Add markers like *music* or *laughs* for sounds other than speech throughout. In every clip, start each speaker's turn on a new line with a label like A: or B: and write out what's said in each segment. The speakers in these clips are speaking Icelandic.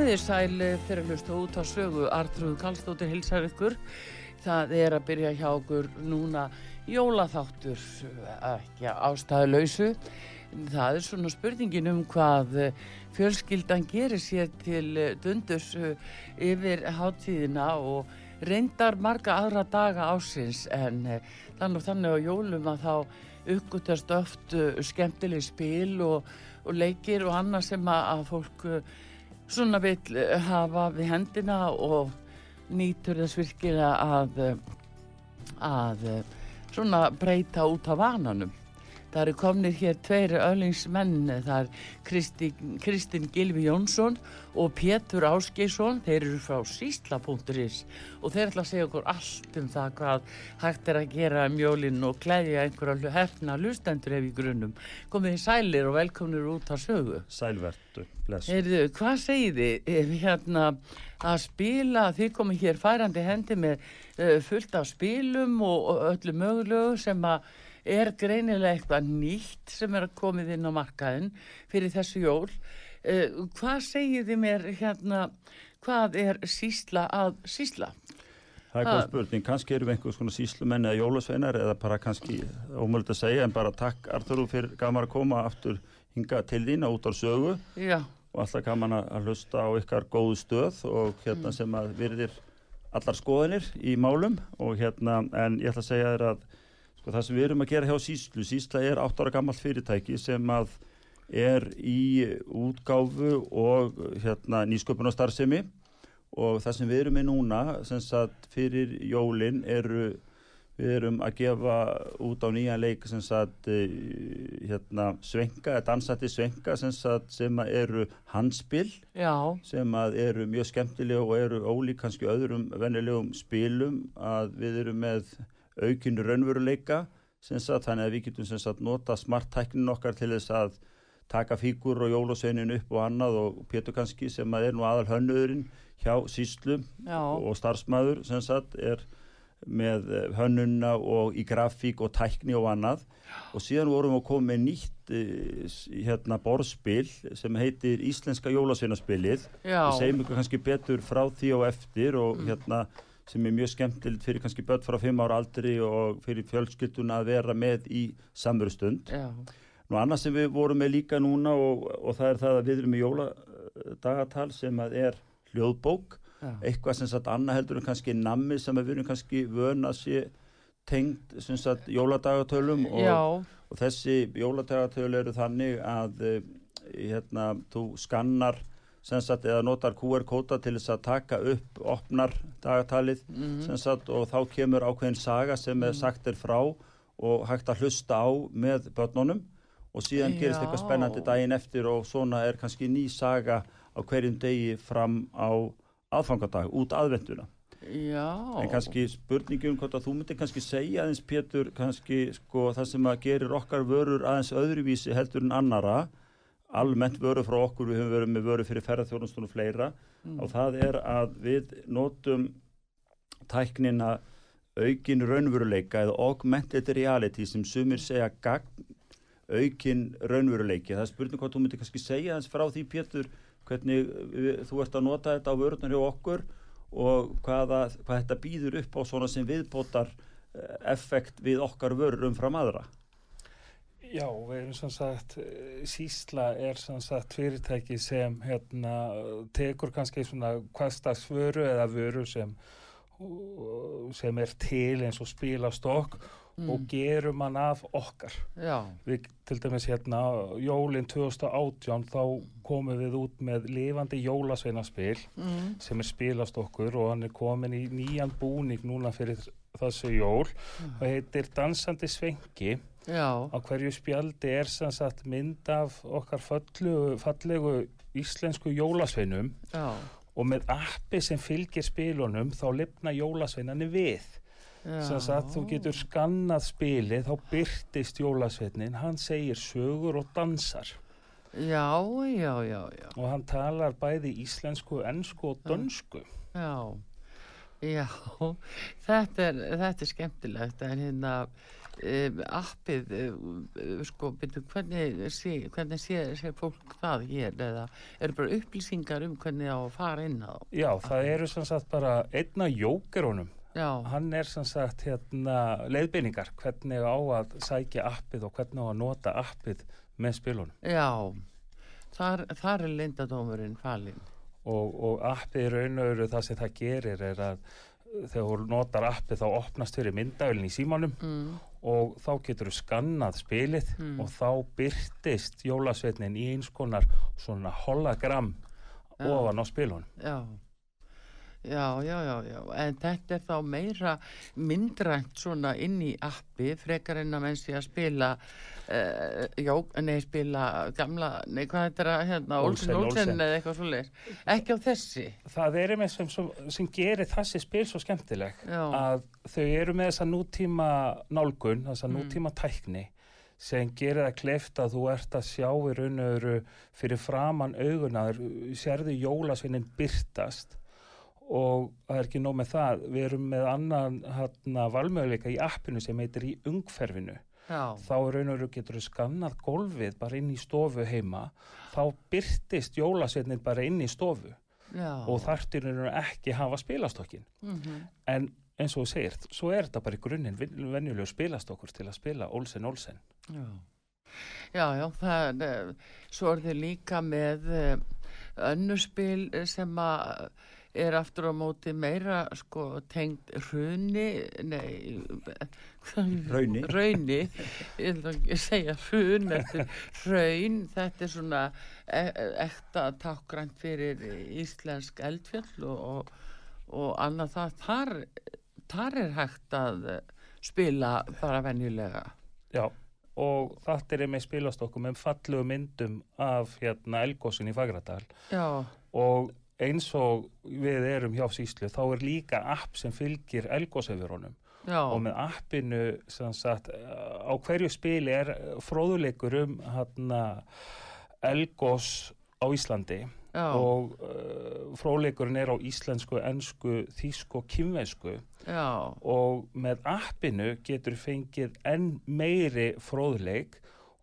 A: Komið þér sæl fyrir að hlusta út á sögu Artrúð Kallstóttir hilsar ykkur. Það er að byrja hjá okkur núna jólaþáttur, ekki ástæðuleysu. Það er svona spurningin um hvað fjölskyldan gerir sér til dundus yfir hátíðina og reyndar marga aðra daga ásins en þannig, þannig á jólum að þá uppgötast oft skemmtileg spil og, og leikir og annað sem að fólk svona vil eh, hafa við hendina og nýtur þess virkilega að, eh, að eh, svona breyta út af vananum. Það eru komnið hér tveiri öðlingsmenn, það er Kristinn Kristin Gilvi Jónsson og Pétur Áskeisson, þeir eru frá sísla.is og þeir ætla að segja okkur allt um það hvað hægt er að gera mjólinn og klæðja einhverja hefna lustendur ef í grunnum. Komið þið sælir og velkomnir út á sögu.
B: Sælverdu, blessu.
A: Heyrðu, hvað segið þið hérna að spila, þið komið hér færandi hendi með uh, fullt af spilum og, og öllu mögulegu sem að er greinilega eitthvað nýtt sem er að komið inn á markaðin fyrir þessu jól. Uh, hvað segir þið mér hérna, hvað er sísla að sísla?
B: Það er góð spurning, kannski eru við einhvers konar síslumenn eða jólasveinar eða bara kannski ómöld að segja en bara takk Arþuru fyrir gaman að koma aftur hinga til þín út á sögu
A: Já.
B: og alltaf gaman að hlusta á ykkar góðu stöð og hérna mm. sem að virðir allar skoðinir í málum og hérna en ég ætla að segja þér að Sko það sem við erum að gera hjá Síslu, Sísla er 8 ára gammalt fyrirtæki sem að er í útgáfu og hérna, nýsköpunarstarfsemi og það sem við erum með núna, sem sagt fyrir jólinn eru við erum að gefa út á nýja leik sem sagt hérna, svenga, dansætti svenga sem, sagt, sem eru hanspil
A: Já.
B: sem eru mjög skemmtilega og eru ólík kannski öðrum vennilegum spilum að við erum með aukinu raunveruleika sagt, þannig að við getum sagt, nota smarttæknin okkar til þess að taka fíkur og jólasveinin upp og annað og Pétur kannski sem er nú aðal hönnuðurinn hjá síslu
A: Já.
B: og starfsmæður sem sagt er með hönnuna og í grafík og tækni og annað og síðan vorum við að koma með nýtt hérna borðspil sem heitir Íslenska jólasveinaspilið við segjum ykkur kannski betur frá því og eftir og mm. hérna sem er mjög skemmtilegt fyrir kannski börn frá 5 ára aldri og fyrir fjölskylduna að vera með í samverustund. Nú annars sem við vorum með líka núna og, og það er það að við erum í jóladagatal sem að er hljóðbók,
A: Já.
B: eitthvað sem sagt annað heldur en kannski nammi sem við erum kannski vön að sé tengd sem sagt jóladagatölum og, og þessi jóladagatölu eru þannig að uh, hérna, þú skannar sagt eða notar QR-kóta til þess að taka upp opnar dagatalið
A: Mhm.
B: sem sagt og þá kemur ákveðin saga sem er sagt er frá og hægt að hlusta á með börnunum og síðan gerist eitthvað
A: Já.
B: spennandi daginn eftir og svona er kannski ný saga á hverjum degi fram á aðfangadag út aðvenduna.
A: já.
B: En kannski spurningum hvort að þú myndir kannski segja aðeins Pétur kannski sko það sem að gerir okkar vörur aðeins öðruvísi heldur en annara almennt vörur frá okkur, við höfum verið með vörur fyrir ferðarþjónustunum fleira
A: Mm.
B: og það er að við notum tæknina aukin raunveruleika eða augmented reality sem sumir segja gagn aukin raunveruleiki. Það er spurning hvað þú myndir kannski segja aðeins frá því Pétur hvernig við, þú ert að nota þetta á vörurnar hjá okkur og hvaða, hvað þetta býður upp á svona sem viðbótar eh, effekt við okkar vörur umfram aðra.
C: Já, við erum sem sagt, eh, Sísla er sem sagt fyrirtæki sem hérna, tekur kannski svona hvaðstags vöru eða vöru sem, sem er til eins og spilastokk og gerum hann af okkar.
A: Já,
C: Við, til dæmis hérna, jólinn 2018 þá komum við út með lifandi jólasveinaspil
A: mm.
C: sem er spilastokkur og hann er komin í nýjan búning núna fyrir þessu jól. Og heitir Dansandi Svengi
A: já,
C: á hverju spjaldi er sem sagt mynd af okkar fallegu, fallegu íslensku jólasveinum
A: já,
C: og með appi sem fylgir spilunum þá lifna jólasveinani við.
A: Já.
C: sem sagt þú getur skannað spilið þá byrtist jólasveinin hann segir sögur og dansar.
A: Já, já, já, já,
C: og hann talar bæði íslensku, ensku og dönsku.
A: Já, já, *laughs* þetta er, þetta er skemmtilegt en hérna um, appið, um, sko, byrju, hvernig sé, hvernig sé, sé fólk það hér eða eru bara upplýsingar um hvernig á að fara inn á?
C: Já, það eru sem sagt bara einna jókerunum
A: Já,
C: hann er sem sagt hérna leiðbeiningar hvernig á að sækja appið og hvernig á að nota appið með spilunum
A: já, þar, þar er lindadómurinn falinn.
C: og, og appið raun og veru það sem það gerir er að þegar þú notar appið þá opnast fyrir myndavölin í símanum
A: Mm,
C: og þá getur þú skannað spilið
A: Mm.
C: og þá byrtist jólasveitnin í eins konar svona hologram
A: Já.
C: ofan á spilunum.
A: já. Já, já, já, já, en þetta er þá meira myndrænt svona inn í appi frekar en að menn sé að spila uh, já, nei, spila gamla, nei, hvað þetta er að hérna, Olsen,
C: Olsen,
A: eða eitthvað svoleiðis. Ekki á þessi.
C: Það er með sem, sem, gerir þessi spil svo skemmtileg
A: Já.
C: að þau eru með þessa nútíma nálgun, þessa
A: Mm.
C: nútíma tækni sem gerir það kleift að þú ert að sjá í raun og veru fyrir framann augunar, sérðu jólasveinin byrtast og það er ekki nóg með það, við erum með annan hérna, valmöguleika í appinu sem heitir í ungferfinu
A: já,
C: þá raun og veru getur þú skannað golfið bara inn í stofu heima. Þá byrtist jólasveinin bara inn í stofu.
A: Já.
C: Og þarftir eru ekki hafa spilastokkin
A: mm
C: en eins og þú segir, svo er þetta bara í grunninn venjulegu spilastokkur til að spila Olsen Olsen.
A: Já, já, já það eh, svo er þið líka með eh, sem að er aftur á móti meira sko tengd hruni nei
B: Rauni.
A: rauni ég ætla ekki að segja hrun eftir raun þetta er svona e ekta tákgrænt fyrir íslensk eldfjall og, og, og annað það. Þar, þar er hægt að spila bara venjulega.
C: Já, og þetta er með spilastokkum með fallegu myndum af hérna Elgósin í Fagradal.
A: Já,
C: og eins og við erum hjá Síslu þá er líka app sem fylgir Elgósefurunum og með appinu sagt á hverju spili er fróðuleikur um hérna Elgós á Íslandi.
A: Já,
C: og uh, fróðleikurinn er á íslensku, ensku, þísku og kynvesku
A: já,
C: og með appinu getur fengið enn meiri fróðleik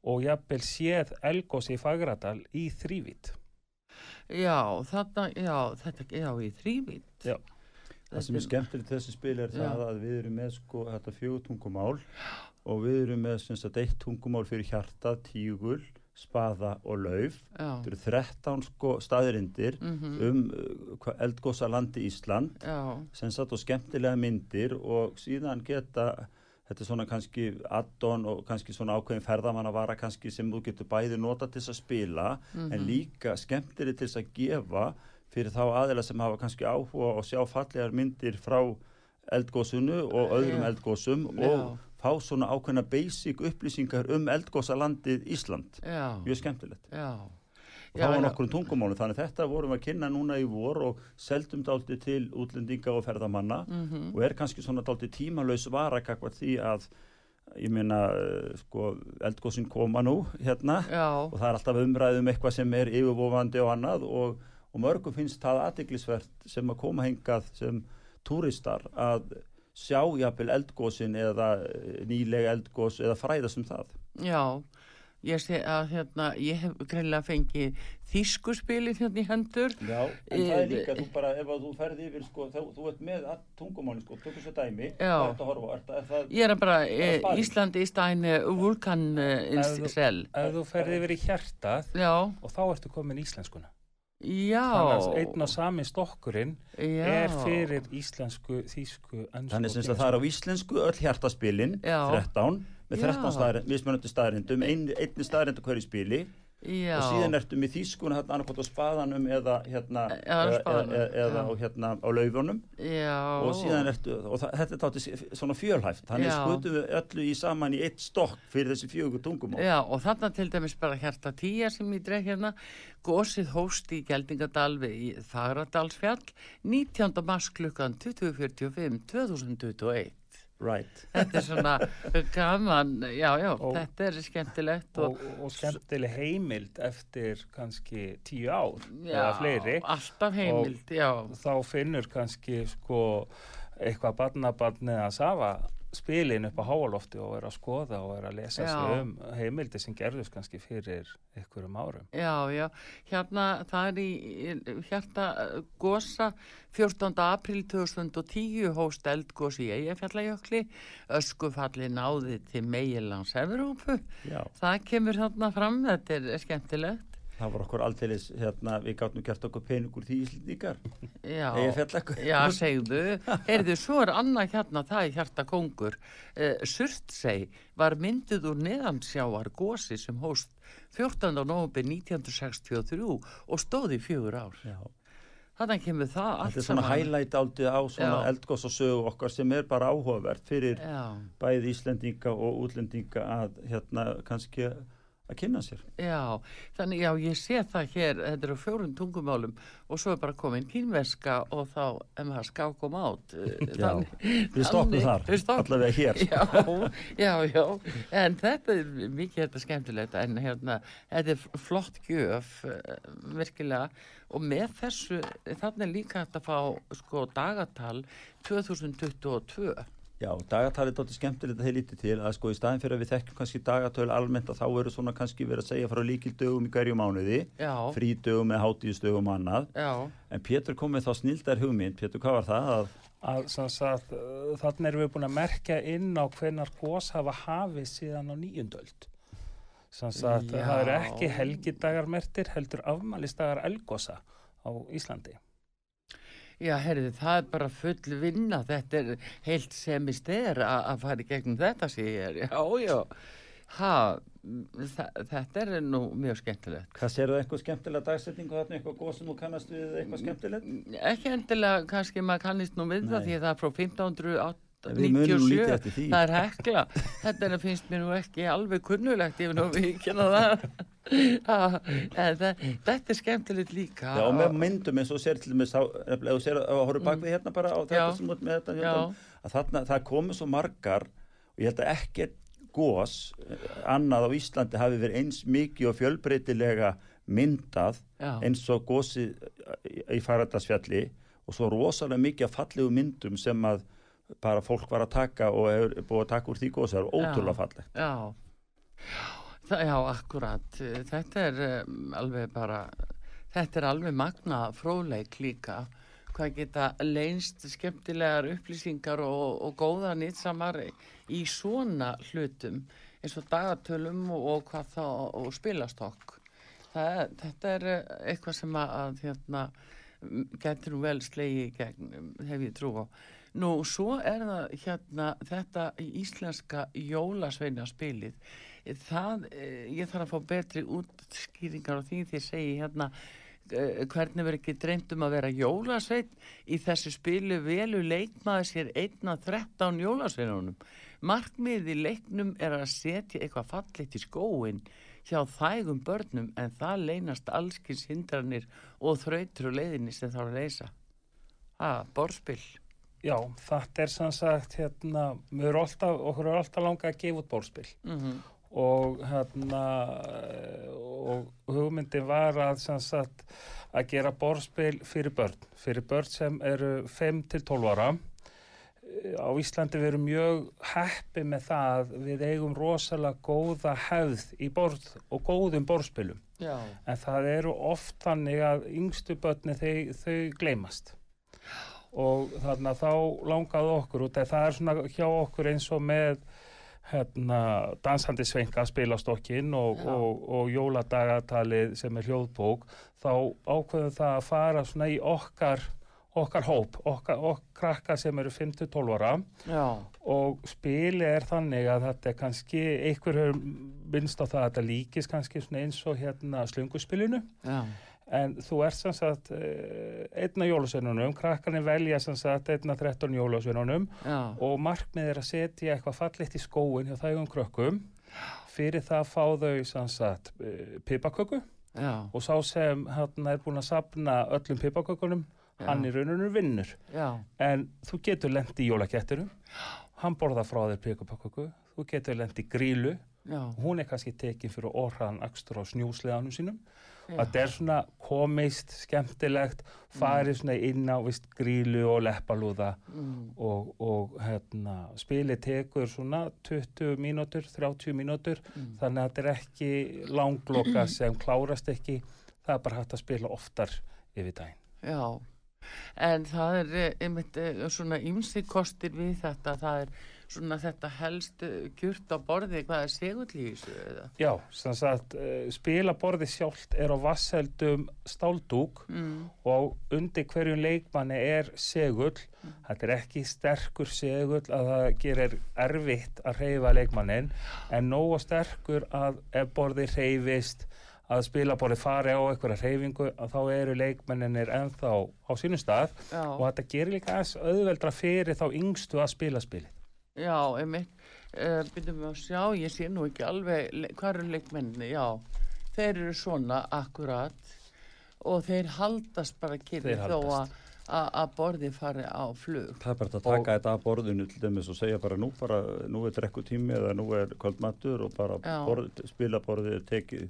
C: og jafnvel séð Elgós í Fagradal í þrývít.
A: Já, þarna, já, þetta, já, í þrývít.
C: Já.
B: Það sem er skemmtilegt í þessu spil er það að við erum með sko þetta fjögutungumál og við erum með sem sagt, eitt tungumál fyrir hjarta, tígul, spaða og lauf.
A: já,
B: Þetta eru 13 sko, staðirindir
A: mhm,
B: um uh, eldgósa landi Ísland
A: já,
B: sem sagt og skemmtilega myndir og síðan geta þetta er svona kannski addon og kannski svona ákveðin ferðamann að vara kannski sem þú getur bæði nota til að spila
A: Mhm.
B: en líka skemmtileg til að gefa fyrir þá aðeila sem hafa kannski áhuga og sjá fallegar myndir frá eldgósunu og öðrum
A: Já.
B: eldgósum
A: Já.
B: og fá svona ákveðina basic upplýsingar um eldgósa landið Ísland
A: já,
B: mjög skemmtilegt
A: já.
B: Og það var nokkur tungumálum þannig þetta vorum við að kynna núna í vor og seldum dálti til útlendinga og ferðamanna
A: Mhm.
B: og er kannski svona dálti tímalös varakakvað því að ég meina sko eldgóðsinn koma nú hérna
A: Já,
B: og það er alltaf umræðum eitthvað sem er yfirvofandi og annað og, og mörgum finnst það aðdeglisvert sem að koma hingað sem túristar að sjá jafnvel eldgóðsinn eða nýlega eldgóðs eða fræðast um það
A: já. Ég sé að hérna, ég hef greinlega fengið þýskuspilið hérna í hendur.
B: Já, en það er
A: Eh,
B: líka, þú bara, ef að þú ferði yfir, sko, þá, þú ert með all tungumálin, sko, tökum svo dæmi,
A: Já.
B: hvað er þetta að horfa, er, það- er það,
A: Ég er bara, e,
B: Spani.
A: Ísland er stæni vulkan e,
C: Ef þú-
A: sel.
C: Ef þú ferði yfir í hjartað
A: Já,
C: og þá ertu komin í íslenskuna.
A: já.
C: Þannig að einn og sami stokkurinn
A: já.
C: er fyrir íslensku, þýsku, ennsku
B: þannig sem það er á íslensku öll hjartaspilin,
A: Já.
B: 13, með 13
A: Já.
B: staðrind, mismunandi staðrindum, ein, einni staðrind á hverju spili
A: Já.
B: og síðan ertu með þýskuna hérna annarkot á spaðanum eða hérna, eða, eða, eða á, hérna á laufunum og síðan ertu, og það, þetta er tátti svona fjölhæft, þannig skutum við öllu í saman í eitt stokk fyrir þessi fjögur tungumál.
A: Já, og þarna til dæmis bara hjarta tíja sem ég dreg hérna, gósið hóst í Geldingadal við í Fagradalsfjall 19. mars klukkan 2045 2021.
B: Right.
A: Þetta er svona gaman, já, já,
C: Og-
A: þetta er skemmtilegt og,
C: og, og skemmtileg heimild eftir kannski tíu ár
A: já,
C: eða fleiri
A: alltaf heimild, já,
C: þá finnur kannski sko eitthvað barnabarn eða safa spilin upp á háalofti og er að skoða og er að lesa sig um heimildi sem gerðust kannski fyrir einhverjum árum.
A: já, já, hérna það er í eh, gosa 14. april 2010 hóst eldgós í Eyjafjallajökli, öskufalli náði til meilans Evrópu,
B: Já.
A: það kemur þarna fram, þetta er skemmtilegt.
B: Það var okkur aldeilis, hérna, við gáttum gert okkur peningur því íslendingar.
A: Já, já, segðu, heyrðu, svo er annað hérna, það er hjarta kongur. Uh, Surtsey var myndið úr neðansjáar gósi sem hóst 14. november 1963 og stóði fjögur ár.
B: Já.
A: Þannig kemur það allt
B: Þetta er svona highlight aldrei á svona
A: Já.
B: eldgoss og sögu okkar sem er bara áhugavert fyrir
A: Já,
B: bæði Íslendinga og útlendinga að hérna kannski að kynna sér.
A: já, þannig já, ég sé það hér, þetta eru fjórun tungumálum og svo er bara komin kínveska og þá er maður skákum átt. *laughs*
B: Já, við stoppum þar, allavega hér. *laughs*
A: Já, já, já, en þetta er mikið þetta skemmtilegt, en hérna, þetta er flott gjöf, eh, virkilega, og með þessu, þannig er líka að fá, sko, dagatal 2022.
B: Já, dagatalið er dóttir skemmtilegt að þeir lítið til að sko í staðin fyrir að við þekkjum kannski dagatölu almennt að þá eru svona kannski verið að segja frá líkildögum í hverju mánuði,
A: Já,
B: frídögum eða hátíðsdögum og annað.
A: já,
B: En Pétur kom með þá snildar hugmynd, Pétur, hvað var það? Að,
C: Að, sem sagt, þannig erum við búin að merkja inn á hvenar gós hafa hafið síðan á nýjundöld. Sem sagt,
A: Já.
C: það eru ekki helgidagar mertir, heldur afmælistagar elgosa á Íslandi.
A: Já, herrið, það er bara full vinna, þetta er heilt semist er að að fara í gegnum þetta sér, já, já, ha, þetta er nú mjög skemmtilegt.
B: hvað sér það eitthvað skemmtilega dagsetningu þarna, eitthvað góð sem þú kannast við eitthvað skemmtilegt?
A: Ekki endilega, kannski maður kannist nú við það
B: Nei.
A: því að það er frá 1597
B: Við munum nú lítið eftir því.
A: það er hekla þetta er að finnst mér nú ekki alveg kunnulegt ég vil nú vikina það Ah, *laughs* en *laughs* það, þetta er skemmtilegt líka
B: Já, og með myndum eins og sér til dæmis, þú sér að horfa bakvið hérna bara á þetta
A: Já.
B: sem út með þetta,
A: Já.
B: hérna, að þarna, það komu svo margar og ég held að ekkert gós eh, annað á Íslandi hafi verið eins mikið og fjölbreytilega myndað
A: Já.
B: eins og gósi í Faradalsfjalli og svo rosalega mikið af fallegu myndum sem að bara fólk var að taka og hefur búið að taka úr því gósi, það er ótrúlega
A: Já.
B: fallegt.
A: já, það, já, akkurat þetta er um, alveg bara þetta er alveg magna fróðleik líka hvað geta leynst skemmtilegar upplýsingar og, og góða nýtsamar í svona hlutum eins og dagatölum og, og hvað þá og spilastokk. Það, þetta er eh, eitthvað sem að, hérna, getur vel slegi gegn, hef ég trú á. Nú, svo er það hérna þetta íslenska jólasveinaspilið. Það, eh, ég þarf að fá betri útskýringar á því því að segja hérna eh, hvernig verður ekki dreymt um að vera jólasveit í þessu spilu velu leikmaður sér 1.13 jólasveinunum. Markmið í leiknum er að setja eitthvað fallit í skóin hjá þægum börnum en það leynast allskins hindranir og þrautur og leiðinni sem þá að leysa. Ha, borðspill.
C: Já, þetta er sann sagt, hérna, er alltaf, okkur er alltaf langa að gefa út bórspill
A: Mm -hmm.
C: Og hérna, og hugmyndin var að sagt að gera bórspill fyrir börn, fyrir börn sem eru 5 til 12 ára. Á Íslandi við erum mjög heppi með það, við eigum rosalega góða hefð í borð og góðum bórspillum.
A: Já.
C: En það eru oft þannig að yngstu börni þau, þau gleymast og þarna þá langaði okkur eða það er svona hjá okkur eins og með hérna, dansandi svenka spilastokkin og,
A: Já.
C: og, og jóladagatalið sem er hljóðbók þá ákveðum það að fara svona í okkar okkar hóp, okkar, okkar krakka sem eru 5-12 ára
A: Já.
C: og spili er þannig að þetta er kannski, einhver hefur minnst á það að þetta líkist kannski eins og hérna slunguspilinu
A: Já.
C: En þú ert sem sagt eh, einna jólasveinunum, krakkarnir velja sem sagt einna 13 jólasveinunum
A: Já.
C: og markmið er að setja eitthvað fallitt í skóin hjá þægum krökkum. Fyrir það fá þau sem sagt eh, pipaköku og sá sem hérna er búin að sapna öllum pipakökunum, hann í rauninu vinnur.
A: Já.
C: en þú getur lent í jólaketturum hann borða frá þér pipaköku. Þú getur lent í grílu.
A: Já.
C: hún er kannski tekin fyrir orðan akstur á snjúsleðanum sínum
A: Já.
C: þetta er svona komist, skemmtilegt farið svona inn á vist, grílu og leppalúða
A: Mm.
C: og, og hérna, spili tekur svona 20 mínútur, 30 mínútur
A: Mm.
C: þannig að þetta er ekki langloka *clears throat* sem klárast ekki það er bara hægt að spila oftar yfir daginn
A: Já, en það er eh, einmitt eh, svona ymsi kostir við þetta, það er svona þetta helst eh, kjurt á borði, hvað er segull í þessu eða?
C: Já, sem sagt, uh, spilaborði sjálft er á vasseldum stáldúk
A: Mm.
C: og undir hverjum leikmanni er segull. Þetta er ekki sterkur segull að það gerir erfitt að reyfa leikmannin en nógu sterkur að ef borði reyfist að spilaborði fari á einhverja reyfingu að þá eru leikmenninir ennþá á sínum stað
A: Já,
C: og þetta gerir líka aðeins auðveldra fyrir þá yngstu að spila spilið.
A: Já, einmitt, uh, byrjum við að sjá, ég sé nú ekki alveg, hvað eru leikmenni, já, þeir eru svona akkurat og þeir haldast bara kyrri þó að að- að borði fari á flug.
B: Það er bara að taka þetta af borðinu til dæmis og segja bara nú, bara, nú er drekkutími eða nú er kvöldmatur og bara borð, spilaborðið er tekið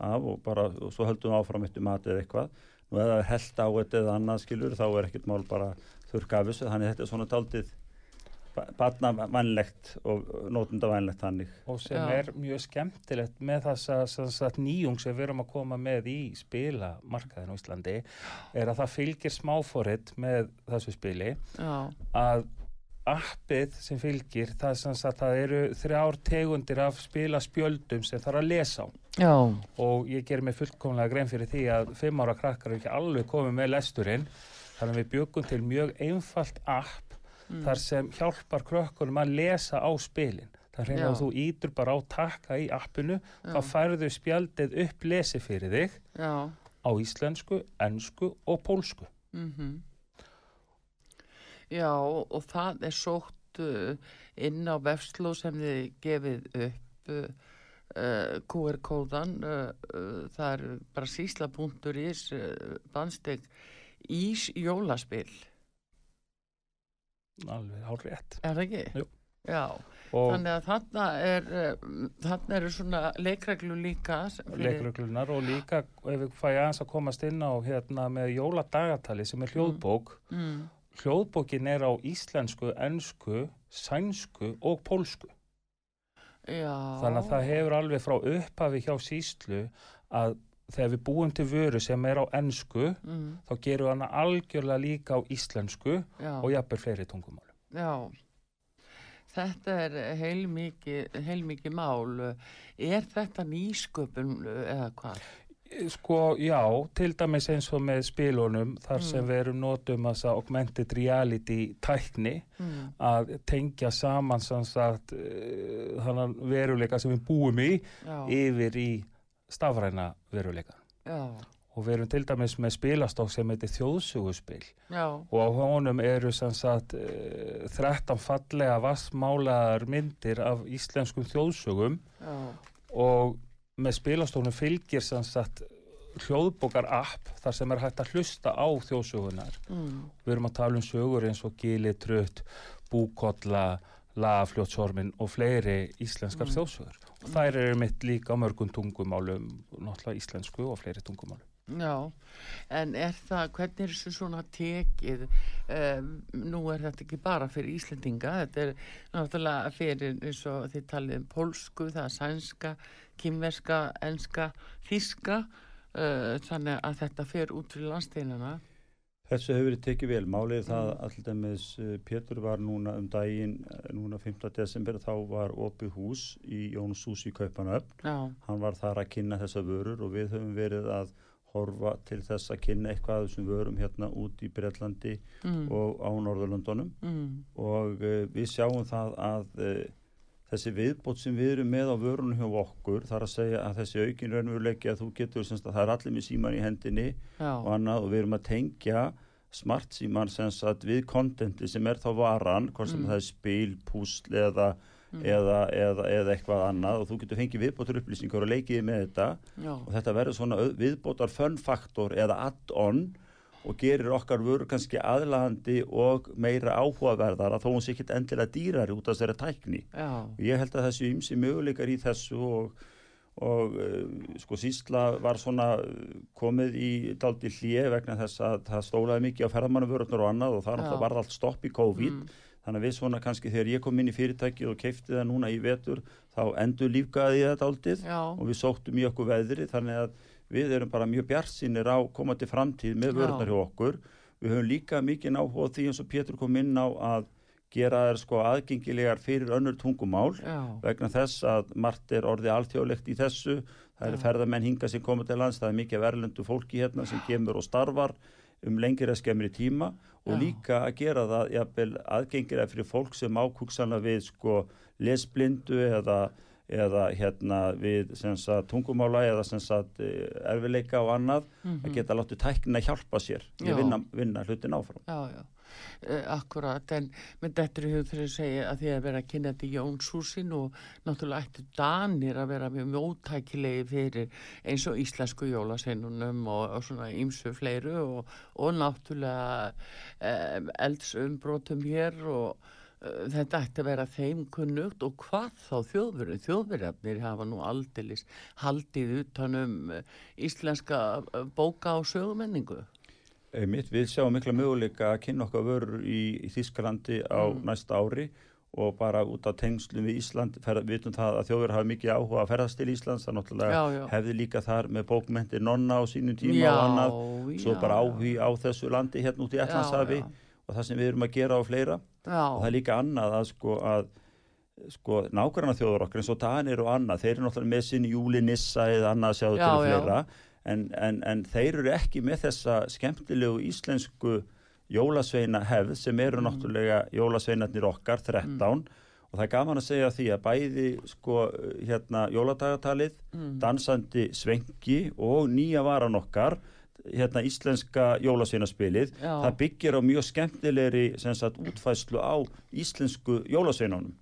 B: af og, bara, og svo höldum við áfram eftir matið eða eitthvað. Nú eða held á þetta eða annað skilur þá er ekkert mál bara þurrka af þessu. Þannig að þetta er svona taldið barnavænlegt og nótundavænlegt þannig.
C: og sem
A: Já.
C: er mjög skemmtilegt með sem sagt, nýjung sem við erum að koma með í spilamarkaðin á Íslandi er að það fylgir smáfóritt með þessu spili.
A: Já,
C: að appið sem fylgir það, sem sagt, það eru þrjár tegundir af spilaspjöldum sem þarf að lesa á.
A: Já,
C: og ég ger mig fullkomlega grein fyrir því að fimm ára krakkar eru ekki alveg komið með lesturinn. Þannig að við bjögum til mjög einfalt app
A: Mm.
C: þar sem hjálpar krökkunum að lesa á spilin er
A: Já.
C: að þú ítur bara á takka í appinu
A: já,
C: þá færðu spjaldið upp lesi fyrir þig
A: já.
C: á íslensku, ensku og pólsku
A: Mm Já, og það er sótt uh, inn á vefsló sem þið gefið upp uh, uh, QR-kóðan, uh, uh, það er bara sísla.is, uh, bandsteg Ís jólaspil,
C: alveg hálf rétt
A: er það ekki? Þannig að þarna er, uh, þarna eru svona leikreglu líka.
C: leikreglunar og líka ef við fæ aðeins að komast inn á hérna með jóladagatali sem er hljóðbók
A: Mm,
C: hljóðbókin er á íslensku, ensku sænsku og pólsku
A: já.
C: þannig að það hefur alveg frá upphafi hjá síslu að þegar við búum til vöru sem er á ennsku
A: mm,
C: þá gerum við hana algjörlega líka á íslensku
A: já,
C: og jafnvel fleiri tungumál
A: já. Þetta er heilmikið, heilmikið mál. Er þetta nýsköpun eða hvað?
C: Sko, já, til dæmis eins og með spilunum þar sem við erum notum þessa augmented reality tækni
A: Mm,
C: að tengja saman sannsagt uh, þannig veruleika sem við búum í
A: já,
C: yfir í stafræna veruleika.
A: Já,
C: og við erum til dæmis með spilastokk sem heitir þjóðsuguspil
A: já,
C: og á honum eru sannsagt uh, 13 fallega vassmálaðar myndir af íslenskum þjóðsugum
A: já,
C: og með spilastofnum fylgir sannsagt hljóðbókar app þar sem er hægt að hlusta á þjóðsugunar.
A: mm,
C: Við erum að tala um sögur eins og Gili, Trutt, Búkolla, Lagafljótsormin og fleiri íslenskar
A: Mm.
C: þjóðsugur. Þær eru mitt líka mörgum tungumálum, náttúrulega íslensku og fleiri tungumálum.
A: já. En er það, hvernig er þessu svona tekið? Um, nú er þetta ekki bara fyrir Íslendinga, þetta er náttúrulega fyrir eins og þið talið um pólsku, það er sænska, kymverska, enska, þíska, uh, þannig að þetta fer út fyrir landsteinana.
B: Þessu hefur verið tekið vel. Málið er það að til dæmis uh, Pétur var núna um daginn, uh, núna 5. desember, þá var opið hús í Jónshús í Kaupanöfn.
A: Já,
B: Hann var þar að kynna þessa vörur og við höfum verið að horfa til þess að kynna eitthvað af þessum vörum hérna út í Breitlandi
A: mm,
B: og á Norðurlöndunum
A: mm,
B: og uh, við sjáum það að uh, þessi viðbót sem við erum með á vörunum hjá okkur þar að segja að þessi aukin raunveruleiki að þú getur semst að það er allir með síman í hendinni
A: já,
B: og annað og við erum að tengja smart síman semst að við kontenti sem er þá varan, hvort sem
A: Mm.
B: það er spil, púsl eða,
A: Mm.
B: eða, eða, eða eitthvað annað og þú getur fengið viðbótur upplýsingar og leikið með þetta
A: já,
B: og þetta verður svona viðbótar fun faktor eða add-on og gerir okkar vöru kannski aðlandi og meira áhugaverðar að þó hún sé ekki endilega dýrari út af þessari tækni.
A: já,
B: Og ég held að þessu ymsi möguleikar í þessu og, og uh, sko sísla var svona uh, komið í daldi hlje vegna þess að það stólaði mikið á ferðmannavörðunar og annað og það náttúrulega varð allt stopp í COVID.
A: mm,
B: Þannig að við svona kannski þegar ég kom inn í fyrirtækið og keipti það núna í vetur þá endur lífgaði þetta aldrei
A: já,
B: og við sóttum í okkur veðri þannig að við erum bara mjög bjartsinir á komandi framtíð með vörðnar hjá okkur. Við höfum líka mikið á því eins og Pétur kom inn á að gera þær sko aðgengilegar fyrir önnur tungumál
A: já,
B: vegna þess að margt er orðið alþjóðlegt í þessu. Það eru ferðamenn hinga sem koma til lands, það er mikið verðlendu fólki hérna sem kemur og starfar um lengri að skemmri tíma og
A: Já.
B: líka að gera það aðgengilega fyrir fólk sem ákugsanlega við sko lesblindu eða, eða hérna við sagt, tungumála eða sagt, eh, erfileika og annað að geta látið tæknin að hjálpa sér í
A: Mhm.
B: Að vinna, vinna hlutin áfram.
A: já, já. Uh, akkurat, en með þetta er þegar ég segja að því að vera að kynna þetta í Jónshúsin og náttúrulega ættu Danir að vera mjög móttækilegi fyrir eins og íslensku jólaseinunum og, og svona ýmsu fleiru og, og náttúrulega um, eldsumbrotum hér og þetta ætti að vera þeim kunnugt og hvað þá þjóðverið, þjóðverðarnir hafa nú aldeilis haldið utanum uh, íslenska uh, bóka og sögumenningu.
B: Einmitt, við sjáum mikla möguleika að kynna okkar vörur í, í Þískalandi á
A: Mm.
B: næsta ári og bara út af tengslum við Ísland við vitum það að þjóður hafa mikið áhuga að ferðast til Íslands, það náttúrulega
A: Já, já.
B: hefði líka þar með bókmyndir nonna á sínum tíma
A: já,
B: og annað svo bara
A: já.
B: áhugi á þessu landi hérna út í Allandshafi og það sem við erum að gera á fleira.
A: Já,
B: og það er líka annað að sko að sko nágranna þjóður okkar eins og Danir og annað, þeir eru náttúrulega með sinni júlinissa eða annað sjáðu
A: Já,
B: til fleira. En, en, en þeir eru ekki með þessa skemmtilegu íslensku jólasveina hefð sem eru
A: Mm.
B: náttúrulega jólasveinarnir okkar 13 og það er gaman að segja því að bæði sko hérna jóladagatalið
A: Mm.
B: dansandi svengi og nýja varan okkar hérna íslenska jólasveinaspilið það byggir á mjög skemmtilegri sagt útfæslu á íslensku jólasveinunum.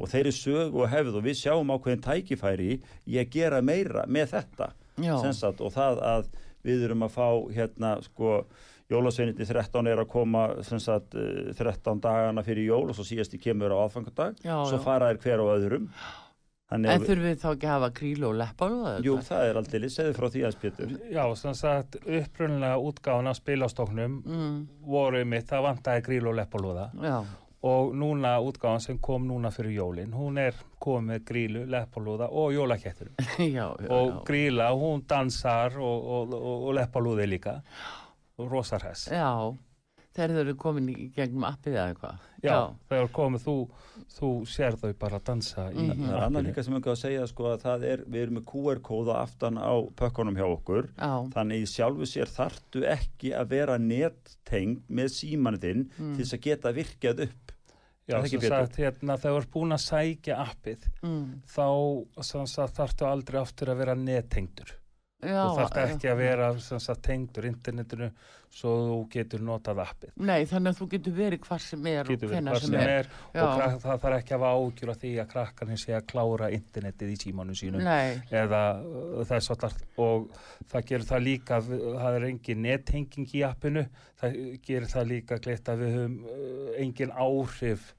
B: Og þeirri sög og hefð og við sjáum ákveðin tækifæri í að gera meira með þetta sagt, og það að við erum að fá hérna sko jólasveiniti 13 er að koma sagt eh, 13 dagana fyrir jól og svo síðast í kemur á aðfangadag
A: Já,
B: svo fara þær hver á öðrum
A: En
B: að,
A: þurfum við þá ekki að hafa krílu og leppar og það?
B: jú, það er aldrei, segðu frá því aðeins Pétur.
C: Já, sem sagt, upprunlega útgáfan af spilastoknum
A: Mm,
C: voru mitt, það vantaði gríl og leppalúða
A: já,
C: og núna útgáðan sem kom núna fyrir jólin, hún er komið með grílu, leppalúða og jólakettur. *laughs*
A: Já, já,
C: og
A: já.
C: gríla, hún dansar og, og, og, og leppalúði líka. Og rosar hess
A: Já, þegar þau eru komin í gegnum appið eða eitthvað.
C: Já, þegar komið þú, þú sér þau bara dansa í
A: Mhm.
B: Það er annað líka sem ég að segja sko að það er, við erum með QR-kóða aftan á pökkunum hjá okkur
A: Já,
B: þannig sjálfu sér þartu ekki að vera nettengd með símanu þinn
A: Mm.
B: til þess að geta virkjað upp
C: Já, sem sagt, hérna, þegar þú ert búin að sækja appið,
A: mm.
C: þá sagt, þarftu aldrei aftur að vera nettengdur.
A: Já.
C: Þú þarft ekki að vera sagt, tengdur internetinu svo þú getur notað appið.
A: Nei, þannig að þú getur verið hvar sem er
C: Getur
A: og
C: hvað
A: sem
C: sem
A: er.
C: er og krak, það þarf ekki að hafa ágjur af því að krakkarnir sé að klára internetið í símanu sínum
A: Nei,
C: eða uh, þess að og það gerir það líka, það er engin nettenging í appinu, það gerir það líka gleitt að við höfum uh, engin áhrif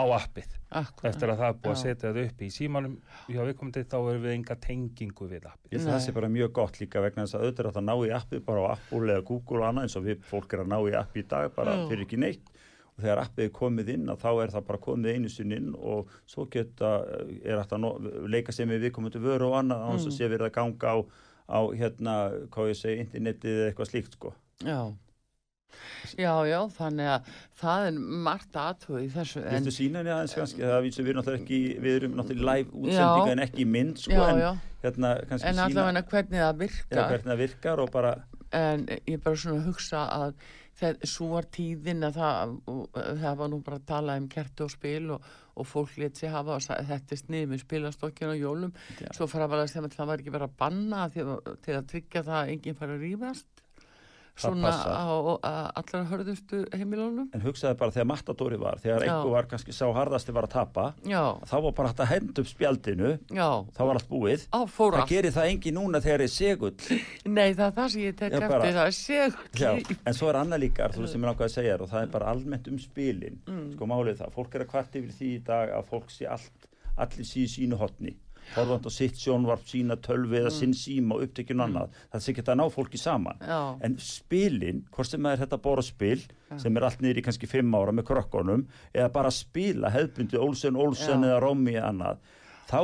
C: á appið.
A: akkurat.
C: Eftir að það er búið að setja það upp í símanum hjá viðkomandi þá erum við enga tengingu við appið.
B: Ég það sé bara mjög gott líka vegna þess að auðvitað er að ná í appið bara á Apple eða Google og annað eins og við fólk er að ná í appið í dag bara
A: Já.
B: fyrir ekki neitt og þegar appið er komið inn að þá er það bara komið einu sinni inn og svo geta er að no, leika sem við viðkomandi vöru og annað á þess
A: Mm.
B: að sé verið að ganga á, á hérna, hvað ég segi, internetið eða eitthvað slíkt sko.
A: Já. Já, já, þannig að það er margt aðtöð í þessu. En,
B: Viltu sína henni aðeins kannski, það vísum við náttúrulega ekki, við erum náttúrulega live útsendinga
A: Já.
B: en ekki mynd sko,
A: já,
B: en
A: já,
B: hérna kannski
A: en
B: sína
A: allavega hvernig það
B: ja,
A: virkar.
B: hvernig það virkar og bara
A: en ég bara svona að hugsa að þegar svo var tíðin að það, það var nú bara að tala um kerti og spil og, og fólk let sér hafa þetta er snið með spilastokkinu og jólum
B: Já.
A: svo fara bara að segja að það var ekki verið að banna til að tryggja það að enginn fara að rífast
B: Það
A: svona á, á allar hörðustu heimilónum
B: En hugsaði bara þegar Matadori var, þegar einhver var kannski sá harðasti var að tapa,
A: já,
B: þá var bara hægt að henda upp spjaldinu,
A: já,
B: þá var allt búið.
A: á
B: Það gerir það engin núna þegar er segull. *laughs*
A: nei það er það sem ég tek eftir
B: bara-
A: það er segl
B: Já, en svo er annað líka, þú veist sem ég langaði að segja þér, og það er bara almennt um spilin.
A: Mm.
B: Sko málið það, fólk er að kvart yfir því í dag að fólk sé allt, allir síðu sínu hotni. Horfand á sitt sjónvarp, sína tölvi eða sinn síma og upptekjun annað. Það sé ekki að ná fólki saman.
A: Mm. já,
B: En spilin, hvort sem er þetta borðspil sem er allt niður í kannski fimm ára með krökkunum eða bara spila hefðbundi Olsen, Olsen
A: Já.
B: eða eða annað þá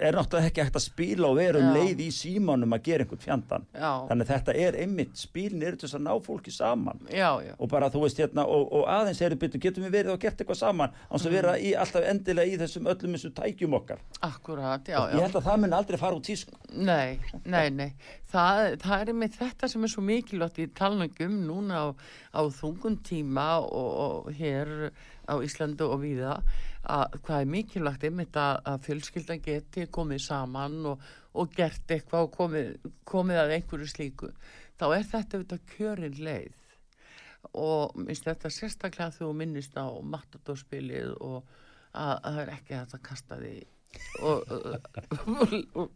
B: er náttúrulega ekki hægt að spila og vera um leið í símanum að gera einhvern fjandan
A: já,
B: þannig að þetta er einmitt, spilin eru til þess að ná fólki saman.
A: Já, já.
B: Og bara þú veist hérna og, og aðeins er byrju, getum við verið og gert eitthvað saman án að vera í, alltaf endilega í þessum öllum þessum tækjum okkar?
A: Akkurat, já,
B: ég
A: já.
B: held að það mun aldrei fara út í sko.
A: Nei, nei, nei. Það, það er með þetta sem er svo mikilvægt í talningum núna á, á þungun tíma og, og hér á Íslandu og víða að hvað er mikilvægt einmitt að, að fjölskyldan geti komið saman og, og gert eitthvað og komið, komið að einhverju slíku. Þá er þetta auðvitað kjörin leið og minnst þetta sérstaklega þú minnist á matadórspilið og að, að það er ekki að kasta því og, og, og,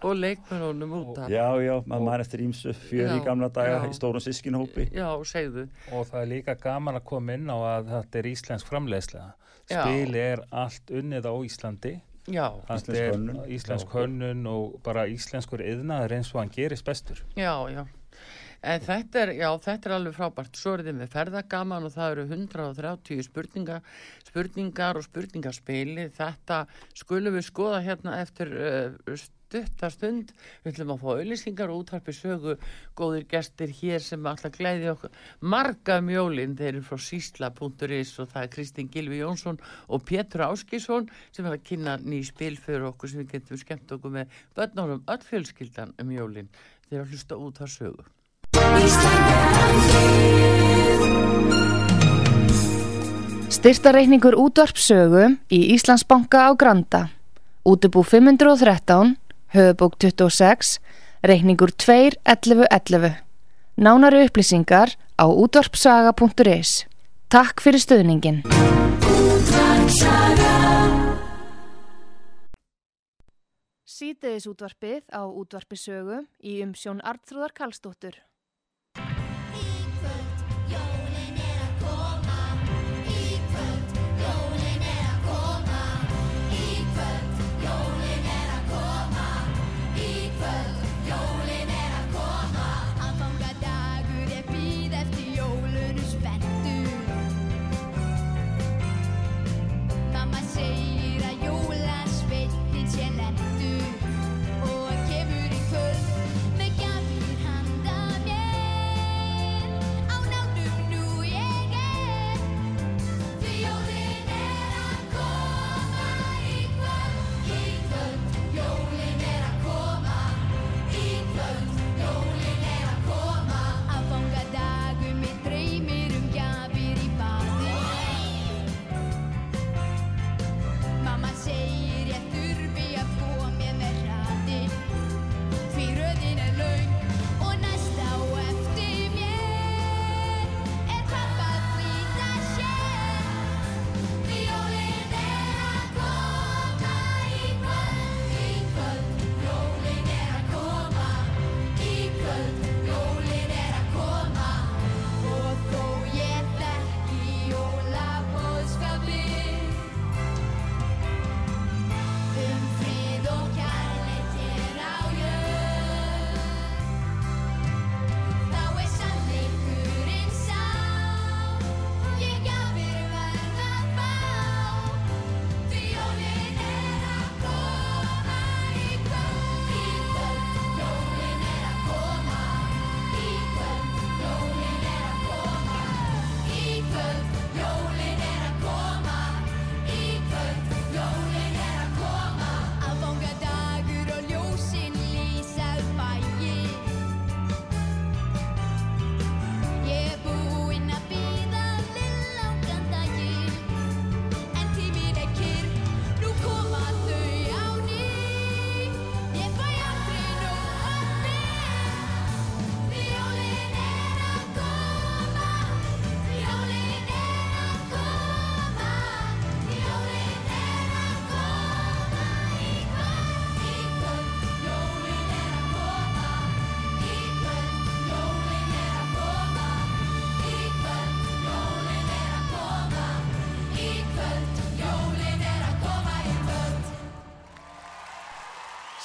A: og leikmennunum út af
B: já, já, maður maður eftir ímsu fjör í gamla daga
A: já.
B: í stórum sískinhópi
A: já, segðu
C: Og það er líka gaman að koma inn á að þetta er íslensk framleiðslega.
A: Já.
C: Spil er allt unnið á Íslandi.
A: já,
C: Þetta
B: Íslensk
C: er
B: hönnun.
C: Íslensk hönnun og bara íslenskur yðnaður eins og hann gerist bestur.
A: já, já en þetta er, já, þetta er alveg frábært svo er þið með ferðagaman og það eru 130 spurningar spurningar og spurningarspili þetta skulum við skoða hérna eftir uh, stuttastund við ætlum að fá auðlýsingar og útvarpi sögu. Góðir gestir hér sem alltaf glæði okkur. Marga mjólin þeir eru frá sísla.is og það er Kristín Gilvi Jónsson og Pétur Áskísson sem er að kynna ný spil fyrir okkur sem við getum skemmt okkur með börnunum öll fjölskyldan um jólin. Þeir eru að hlusta út á sögu
D: Styrtareikningur útvarpsögu í Íslandsbanka á Granda. Útubú 513, höfubók 26, reikningur 2.11.11. Nánari upplýsingar á útvarpsaga.is. Takk fyrir stöðningin. Sýteðis útvarpið á útvarpisögu í umsjón Artrúðar Karlsdóttur.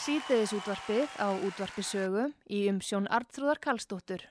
D: Sítiðisútvarpið á útvarpisögu í umsjón Artrúðar Karlsdóttur.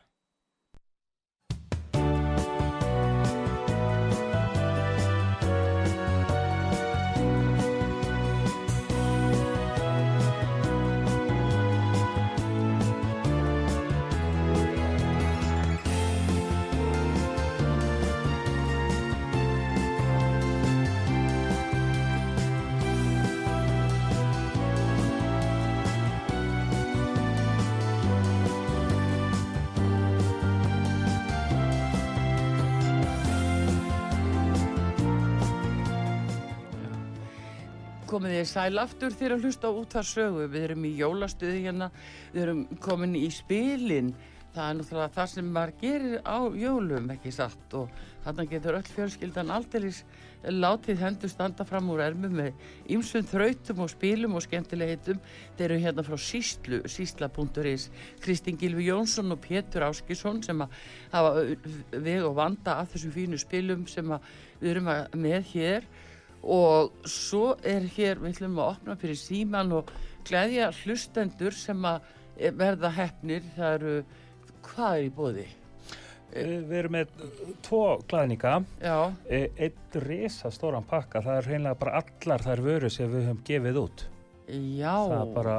A: Komið þið sæl aftur þegar að hlusta út þar sögu. Við erum í jólastuði hérna, við erum komin í spilin. Það er náttúrulega það sem maður gerir á jólum, ekki satt. Og þannig getur öll fjölskyldan aldeilis látið hendur standa fram úr ermu með ymsum þrautum og spilum og skemmtilegitum. Þeir eru hérna frá síslu, sísla.is. Kristinn Gilvi Jónsson og Pétur Áskisson sem að hafa veg og vanda af þessum fínu spilum sem við erum með hér og svo er hér, við ætlum að opna fyrir síman og glæðja hlustendur sem að verða hefnir, það eru, hvað er í bóði?
C: Við erum með tvo glæðninga,
A: Já,
C: einn risa stóran pakka, það er reynilega bara allar þær vöru sem við höfum gefið út.
A: já,
C: Það er bara,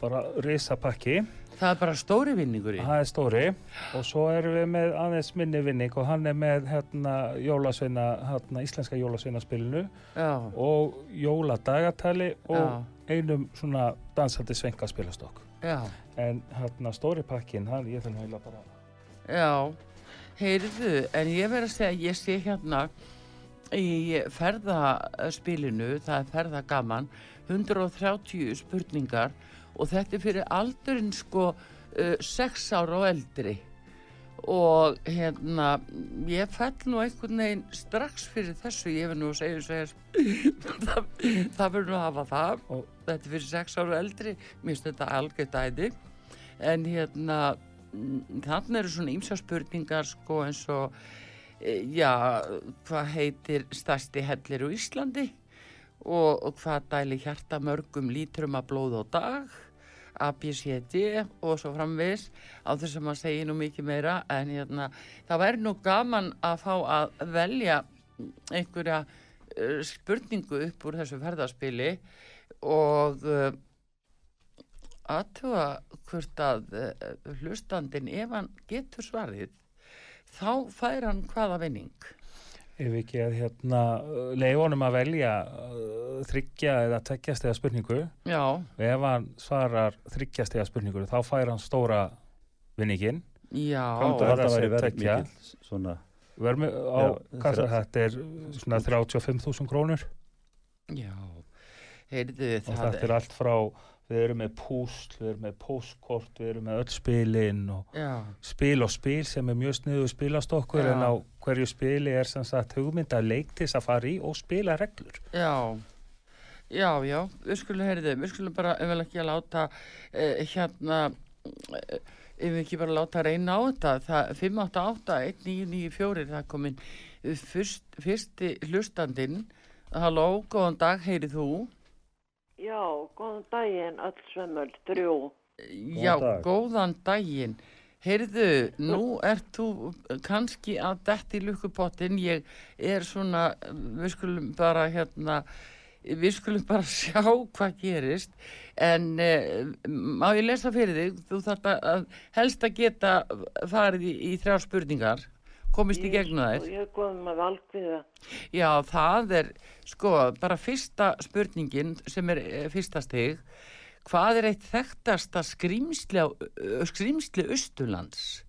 C: bara risa pakki,
A: það er bara stóri vinningur í.
C: það er stóri. Og svo erum við með aðeins minni vinning og hann er með hérna, jólasveina, hérna, íslenska jólasveinaspilinu og jóladagatali og
A: já,
C: einum svona dansandi svengaspilastokk.
A: já,
C: En hérna stóri pakkin, hann, ég þarf náttúrulega bara
A: já, heyrðu, en ég verð að segja, ég sé hérna í ferðaspilinu, það er ferðagaman, 130 spurningar og þetta er fyrir aldurinn sko uh, 6 ára og eldri. Og hérna ég fell nú einhvern veginn strax fyrir þessu, ég verð nú að segja segja *laughs* það, það verður nú að hafa það.
C: Og-
A: þetta er fyrir 6 ára og eldri. Mér finnst þetta algjört æði. En hérna þannig eru svona ímsa spurningar sko eins og e, já, hvað heitir stærsti hellir á Íslandi? Og, og hvað dæli hjarta mörgum lítrum að blóð á dag ABCD og svo framvis á þess að maður segi nú mikið meira en hérna, það væri nú gaman að fá að velja einhverja uh, spurningu upp úr þessu ferðarspili og uh, aðtuga hvort að uh, hlustandin ef hann getur svarið þá fær hann hvaða vinning
C: Ef ekki að hérna leifonum að velja uh, þryggja eða tveggjastega spurningu.
A: Já,
C: og ef hann svarar þryggjastega spurningu þá fær hann stóra vinningin
B: Og
C: að-
B: það
C: væri tveggja.
B: mikil svona,
C: verður á, er þetta er svona 35.000 krónur.
A: Já, heyrðu
C: og
A: það
C: þetta er allt frá við erum með púsl, við erum með póstkort við erum með öll spilin og
A: já,
C: spil og spil sem er mjög sniðu spilastokkur
A: Já.
C: en á hverju spili er sem sagt hugmynda leiktis að fara í og spila reglur.
A: Já, já, já, við skulum heyrðu, við skulum bara, ef vel ekki að láta eh, hérna, eh, ef við ekki bara láta reyna á þetta, það 588-1994, það komin eh, fyrst, fyrsti hlustandinn, halló, góðan dag, heyrið þú?
E: Já, góðan daginn, öll svömmöld, þrjú.
A: Já,
B: dag.
A: góðan daginn. Heyrðu, nú ert þú kannski að detti í lukkupottin, ég er svona, við skulum bara hérna, við skulum bara *laughs* sjá hvað gerist, en eh, má ég lesa fyrir þig, þú þarf að helst að geta farið í, í þrjá spurningar, komist í gegnum þær.
E: Ég er góð með valkviða.
A: Já, það er, sko, bara fyrsta spurningin sem er eh, fyrsta stig. Hvað er eitt þekktasta skrýmsli, skrýmsli Östurlands?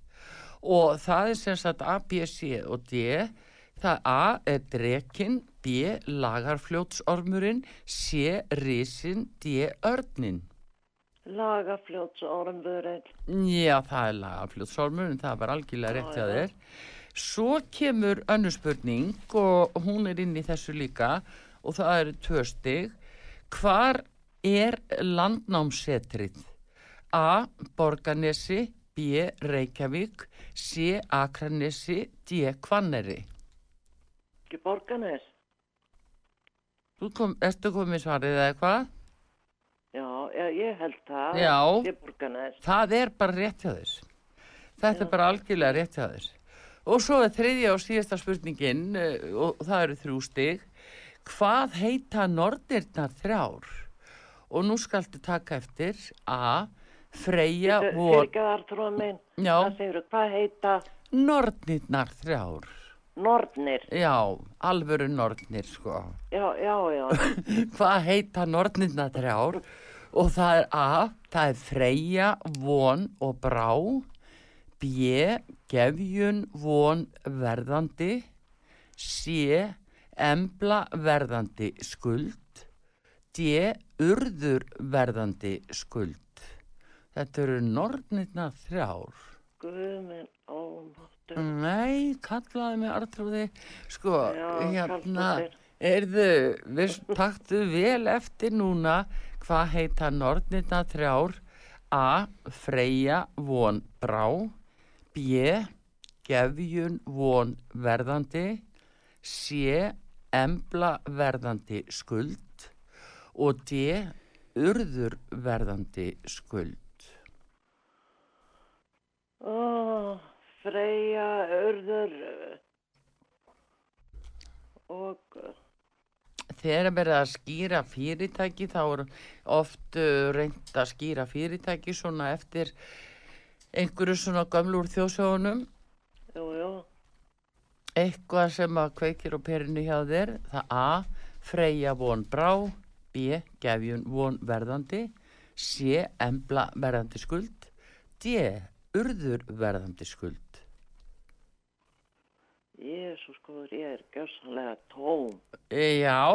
A: Og það er sem sagt A, B, C og D. Það A er drekin, B, lagarfljótsormurinn, C, risin, D, örnin.
E: Lagafljóts ormvörið.
A: Já, það er lagarfljótsormurinn, það var algjörlega rétt að þér. Svo kemur önnur spurning og hún er inn í þessu líka og það eru tvö stig. Hvar er landnámsetrið? A. Borganesi, B. Reykjavík, C. Akranesi, D. Hvanneri.
E: Ekki borganes.
A: Þú kom, ertu komið svarið eða eitthvað?
E: Já, já, ég held það.
A: Já. Það er bara rétt hjá þess. Þetta er bara algjörlega rétt hjá þess. Og svo er þriðja og síðasta spurningin eh, og það eru þrjú stig. Hvað heita nordirnar þrjár? Og nú skaltu taka eftir A. Freyja vor...
E: Fyrirgeðar tróð minn.
A: Já.
E: Hvað segir þú, hvað heita
A: Nordirnar þrjár.
E: nornir?
A: Já, alvöru nornir sko.
E: Já, já, já. *laughs*
A: Hvað heita nornirnar þrjár? Og það er A. Það er Freyja, von og brá. B. Gefjun, von, verðandi. C. Embla, verðandi, skuld. D. Urður, verðandi, skuld. Þetta eru nornirnar þrjár.
E: Guðminn, ómáttur.
A: Nei, kallaði mig Artrúði. Sko,
E: Já,
A: hérna, erðu, við taktu vel eftir núna hvað heita nornirna þrjár. A. Freyja von brá. B. Gefjun von verðandi. C. Embla verðandi skuld. Og D. Urður verðandi skuld.
E: Ó, Freyja, Urður og
A: Þegar er verið að skýra fyrirtæki þá er oft uh, reynd að skýra fyrirtæki svona eftir einhverju svona gömlur þjóðsjónum eitthvað sem að kveikir á perinu hjá þér það A. Freyja von brá B. Gefjun von verðandi C. Embla verðandi skuld D. Urður verðandi skuld
E: Jésus góður, ég er gjössanlega tóm.
A: Já,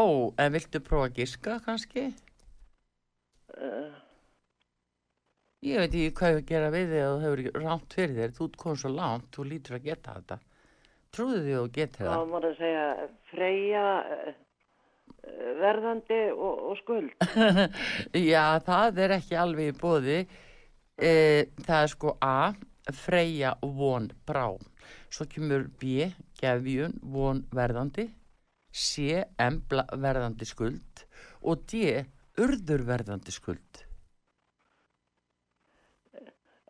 A: en viltu prófa að giska kannski?
E: Uh,
A: Ég veit ekki hvað ég að gera við þig að þú hefur rámt fyrir þér. Þú ert komið svo langt, þú lítur að geta þetta. Trúðu því að þú getur það.
E: maður að segja, Freyja, uh, verðandi og, og skuld. *laughs*
A: Já, það er ekki alveg í bóði. E, það er sko A, Freyja von brá. Svo kemur B, gefjun von verðandi. C, embla verðandi skuld. Og D, urður verðandi skuld.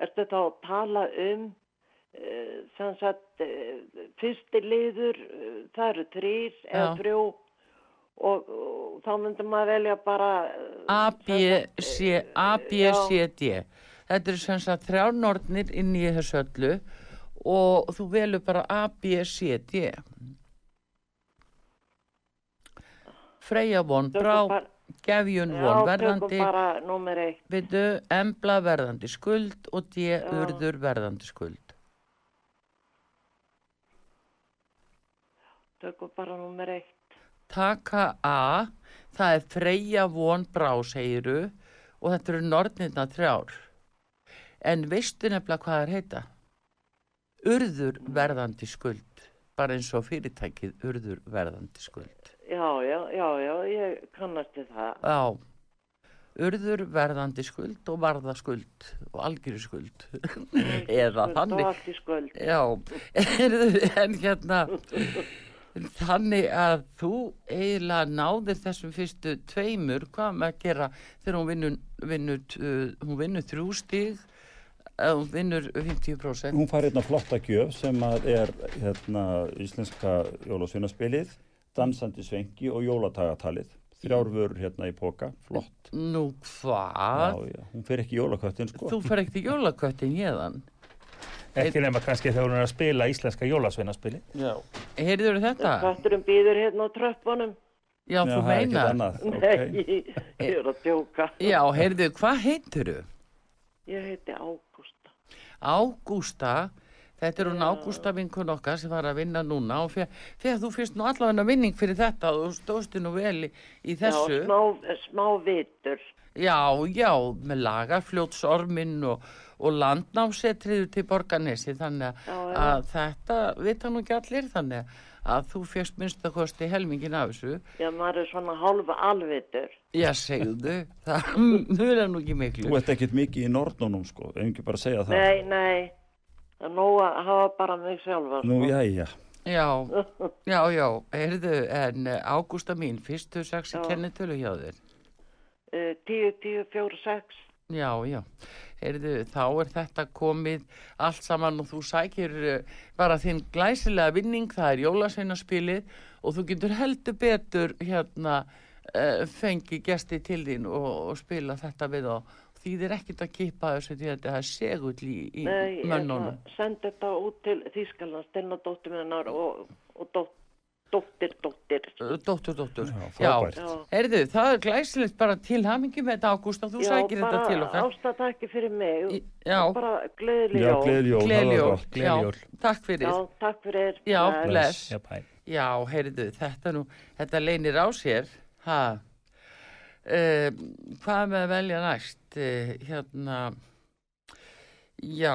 E: Ertu þá að tala um, uh, sem sagt, uh, fyrsti liður, uh, það eru þrýr eða þrjú og, og þá myndum maður velja bara...
A: A, B, C, A, B. C, D. Þetta eru sem sagt þrjár nornir inn í þessu öllu og þú velur bara A, B, C, D. Freyja von brá, gefjun von verðandi, veitu, embla verðandi skuld og D,
E: Já.
A: urður verðandi skuld.
E: Tökum bara númer eitt.
A: Taka A, það er Freyja von brá, segiru, og þetta eru nornirna þrjár. En veistu nefnilega hvað það heita? Urður verðandi skuld, bara eins og fyrirtækið urður verðandi skuld.
E: Já, já, já, já, ég kannast til það.
A: Já, urður verðandi skuld og varða skuld og algjöru skuld. *laughs* Eða
E: Skuld
A: þannig.
E: Og allt í skuld.
A: Já, en hérna, þannig að þú eiginlega náðir þessum fyrstu tveimur, hvað með að gera þegar hún vinnur, vinnur, uh, hún vinnur þrjú stig, uh, hún vinnur 50%.
B: Hún fær hérna flotta gjöf sem er hérna íslenska jólasveinaspilið, dansandi svengi og jólatagatalið. Þrjár vörur hérna í póka, flott.
A: Nú
B: Já,
A: hvað?
B: já, hún fer ekki í jólaköttin sko.
A: Þú fer ekkert í jólaköttin hérðan.
C: Ekki nema kannski þegar hún er að spila íslenska jólasveinaspili.
A: Já. Heyrður þetta?
E: Katturum býður hérna á tröppunum.
A: Já, þú meinar.
E: Nei, *laughs* ég er að djóka.
A: Já, heyrðu, hvað heitir þú?
E: Ég heiti Ágústa.
A: Ágústa, þetta er hún Ágústa vinkun okkar sem var að vinna núna og þegar þú fyrst nú allavega vinning fyrir þetta og þú stóðstu nú vel í, í þessu.
E: Já, smá, smá vitur.
A: Já, já, með lagarfljótsormin og, og landnámsetriður til borganesi þannig að,
E: Já, já.
A: að þetta vita nú ekki allir þannig að þú fyrst minnst að kosti helmingin af þessu.
E: Já, maður er svona hálfa alvitur.
A: Já, segðu, það *laughs* munar nú ekki miklu.
B: Þú ert ekkert mikið í nortnunum sko, ef ekki bara segja það.
E: Nei, nei. Það er nóg að hafa bara mig sjálfa.
B: Nú,
E: sko.
B: jæja.
A: Já, *laughs* já, já, heyrðu, en eh, Ágústa mín, fyrstu sex í
E: Já.
A: kennitölu hjá þér.
E: uh, 10, 10, 4, 6.
A: Já, já. Heyrðu, þá er þetta komið allt saman og þú sækir uh, bara þinn glæsilega vinning, það er jólasveinarspilið og þú getur heldur betur hérna fengi gesti til þín og, og spila þetta við og er ekkert að kipa þessu því að þetta er segull í, í
E: Nei,
A: mönnunum.
E: sendi þetta út til Þýskaland, Stenna dóttir minnar og, og dótt, dóttir, dóttir.
A: Uh, Dóttur, dóttur.
B: Já,
A: Já,
B: frábært.
E: Já.
A: heyrðu, það er glæsilegt bara til hamingi með þetta Ágúst og þú sækir þetta til
E: Já,
A: okkar.
E: bara ástæðtakki fyrir mig.
A: Í- Já,
E: Og Bara gleðileg
B: Já,
E: jól.
B: gleðileg jól, það var
A: gleðiljól.
B: gott.
A: Já,
C: Gleðiljól.
A: takk fyrir.
E: Já, takk fyrir.
A: Já,
E: Bless.
A: bless.
C: Já, bæ.
A: Já, heyrðu, þetta nú, þetta leynir á sér, ha, uh, hvað með að velja næst, hérna, já,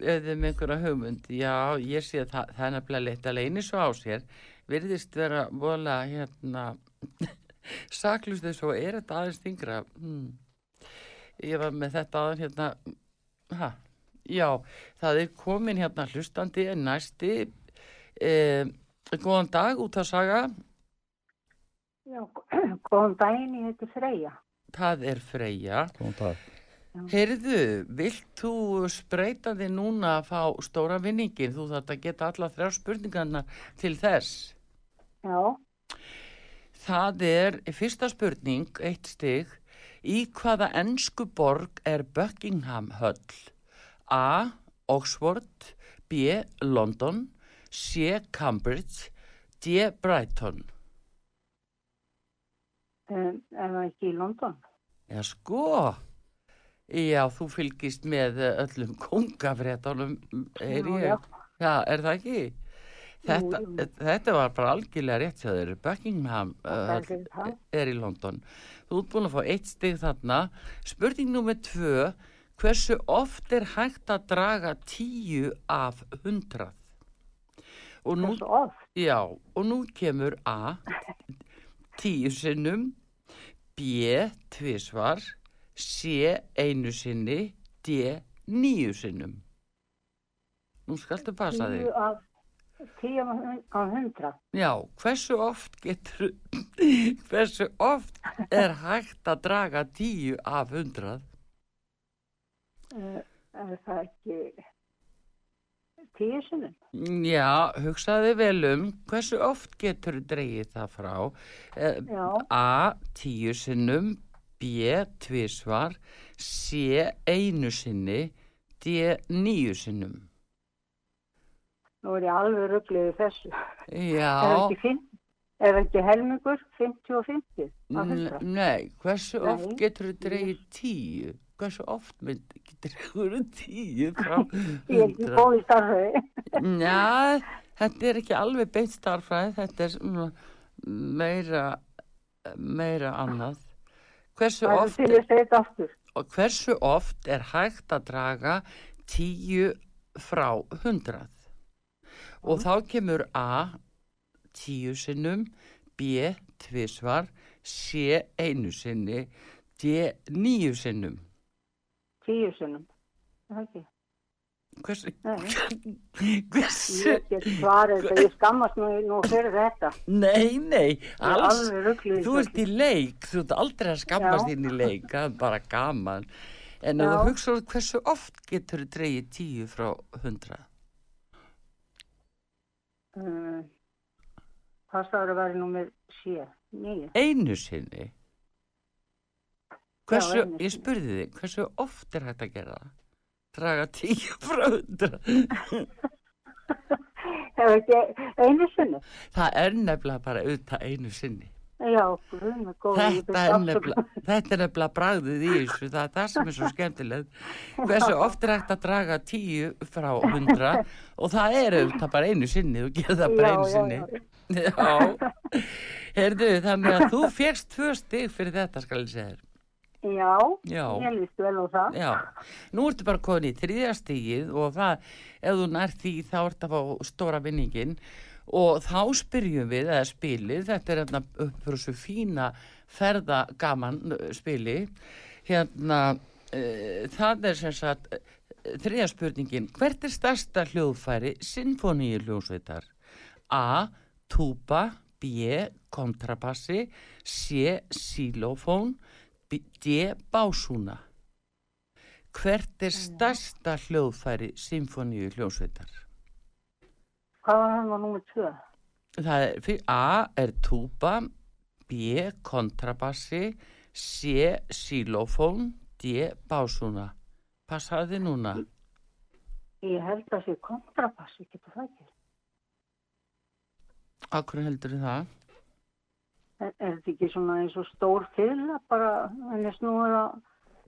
A: eða með einhverja hugmynd, já, ég sé að það, það er nefnilega leitt að leynir svo á sér, virðist vera vola, hérna, *laughs* saklust þess og er þetta aðeins þingra, hmm. ég var með þetta aðeins, hérna, ha, Já, það er komin hérna hlustandi en næsti. Eh, góðan dag út að saga
F: Já, góðan daginn, ég heiti Freyja.
A: það er Freyja
B: Góðan dag.
A: Heyrðu, vilt þú spreita þig núna að fá stóra vinningin þú þarf að geta alla þrjá spurningarna til þess
F: Já,
A: það er fyrsta spurning, eitt stig í hvaða ennsku borg er Buckingham höll A. Oxford B. London C. Cambridge D. Brighton
F: um, er það ekki í London?
A: Já, sko. Já, þú fylgist með eh, öllum *laughs* kongafréttunum, er
F: Já,
A: ég.
F: já.
A: Já, er það ekki? Þetta,
F: jú.
A: þetta var bara algjörlega rétt hjá þeir. Buckingham uh,
F: er
A: í London. Þú ert búin að fá eitt stig þarna. Spurning nummer tvö. Hversu oft er hægt að draga tíu af hundrað? Nú,
F: Hversu oft?
A: Já, og nú kemur A, tíu sinnum, B, tvisvar, C, einu sinni, D, níu sinnum. Nú skaltu passa þig.
F: tíu af hundra.
A: Já, hversu oft getur, *laughs* hversu oft er hægt að draga tíu af hundrað?
F: Er það ekki tíu sinnum?
A: Já, hugsaði vel um, hversu oft getur dreigið það frá? Eh,
F: Já,
A: A. Tíu sinnum B. Tvísvar C. Einu sinni D. Níu sinnum
F: nú er ég alveg rugglið í þessu. Er
A: Já,
F: ekki, finn, er ekki helmingur 50 og 50 af
A: n-
F: hundra?
A: nei, hversu oft getur dreigið tíu? Hversu oft mynd dregur tíu frá *laughs*
F: Ég er ekki góð í starfið.
A: Já, þetta er ekki alveg beint starfræði, þetta er meira, meira annað. Hversu
F: er
A: oft, og hversu oft er hægt að draga tíu frá hundrað? Og þá kemur A tíu sinnum, B tvisvar, C einu sinni, D níu sinnum.
F: Tíu sinnum. Er það ekki?
A: Hversu, *laughs* hversu,
F: ég get svarið þetta. Ég skammast nú, nú fyrir þetta.
A: nei, nei,
F: er
A: alls, Þú ert í leik, þú ert aldrei að skammast inn í leik, það er bara gaman. En þú hugsaður hversu oft getur þú dreigið tíu frá hundra?
F: Uh, hvað staður að vera númer 7? 9?
A: Einu sinni. Hversu,
F: einu
A: ég
F: sinni.
A: spurði þig, hversu oft er hægt að gera það? Draga tíu frá hundra. *laughs*
F: Ef ekki einu sinni?
A: Það er nefnilega bara auðvitað einu sinni.
F: Já, grunn með góð.
A: Þetta er, nefnilega, þetta er nefnilega bragðið í þessu, það er það sem er svo skemmtilegt. Hversu oft er hægt að draga tíu frá hundra og það er auðvitað bara einu sinni, þú gerir það bara
F: Já,
A: einu
F: já,
A: sinni.
F: já.
A: Já, heyrðu, þannig að þú fegst tvö stig fyrir þetta, skal ég segja þér.
F: Já,
A: Já.
F: ég líst vel á það.
A: Já, nú ertu bara komin í þriðja stigið og það, ef þú nær því þá ertu að fá stóra vinningin og þá spyrjum við, eða spilið, þetta er hérna upp fyrir svo fína ferða gaman uh, spili, hérna, uh, það er sem sagt, uh, þriðja spurningin, hvert er stærsta hljóðfæri sinfoníu hljóðsveitar? A. Túba, B. kontrabassi, C. xylofón, B- D. básúna. Hvert er stærsta hljóðfæri symfoníu hljóðsveitar?
F: Hvað var hann á númer tvö?
A: Það er, fyr- A er túba, B. kontrabassi, C. xylofón, D. básúna. Passaði núna?
F: Ég held að sé kontrabassi, getur það ekki?
A: Akkur heldur það?
F: Er, er þetta ekki svona eins og stór fyrirla bara henni snúið á,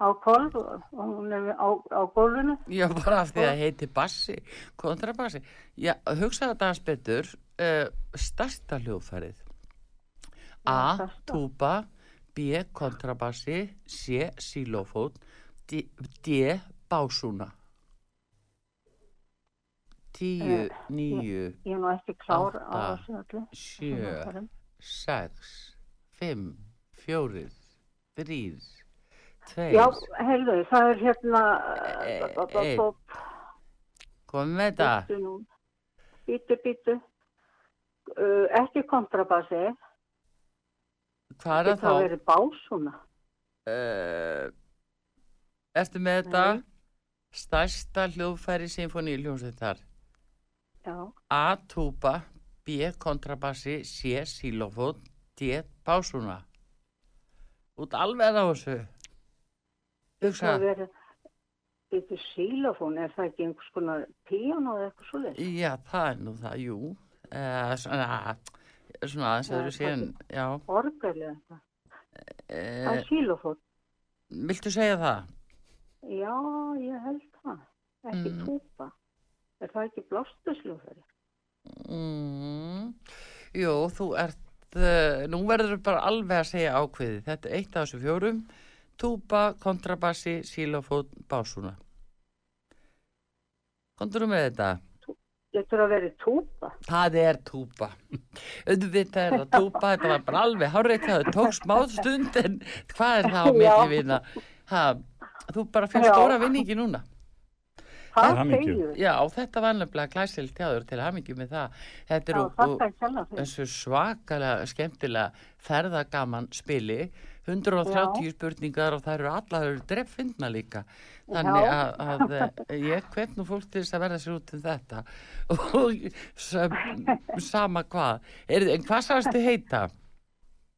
F: á kolv og hún er á, á gólfinu?
A: Já, bara af því að það heiti bassi, kontrabassi. Já, hugsaðu hans betur, uh, starsta hljóðfærið. A, túba, B, kontrabassi, C, xylofón, D, D básúna. Tíu,
F: Eh,
A: níu, Átta, sjö, sex, fimm, fjórir, þrýr, tveir.
F: Já, heyrðu, það er hérna...
A: Eh, einn. Komum með þetta.
F: Bítu. Bítu. Uh, ekki kontrabassi.
A: Hvað er það
F: Það
A: þá?
F: verið básuna.
A: uh, Ertu með þetta? Stærsta hljóðfæri symfóníu hljómsveitar.
F: Já,
A: A. B. Kontrabassi, C. Xylofón, D. Básuna. Út alveg á þessu. Hugsa.
F: það verið... Bítu sílafón, er það ekki einhvers konar píano eða eitthvað svo leys?
A: Já, það er nú það, jú. Uh, svona, svona aðeins
F: Já,
A: öðru síðan, já.
F: Orgelið eitthvað. Það
A: Uh,
F: er sílafón.
A: viltu segja það?
F: Já, ég held það. Ekki
A: Mm.
F: túpa. Er það ekki blástusljóðfæri?
A: Mm, jú, þú ert, uh, nú verður bara alveg að segja ákveðið. Þetta er eitt af þessu fjórum. Túba, kontrabassi, sílofón, básuna. Kondur þú með þetta?
F: Getur það verið túpa?
A: Það er túba. Auðvitað er það túba, þetta var bara alveg hárið það tók smá stund en hvað er það á milli
F: Já.
A: vinna? Ha, þú bara fyrir stóra vinningi núna.
F: Hvað segir þið?
A: Já, þetta var nefnilega glæsilt tjáður til hamingi með það. Þetta
F: Já,
A: er
F: kella fyrir.
A: þessu svakalega skemmtilega ferðagaman spili 130 spurningar og það eru alla það eru dreffindna líka þannig
F: Já.
A: að, að eh, ég hvet nú fólk til þess að verða sér út um þetta *laughs* og sam, sama hvað er, en hvað sagðist þið heita?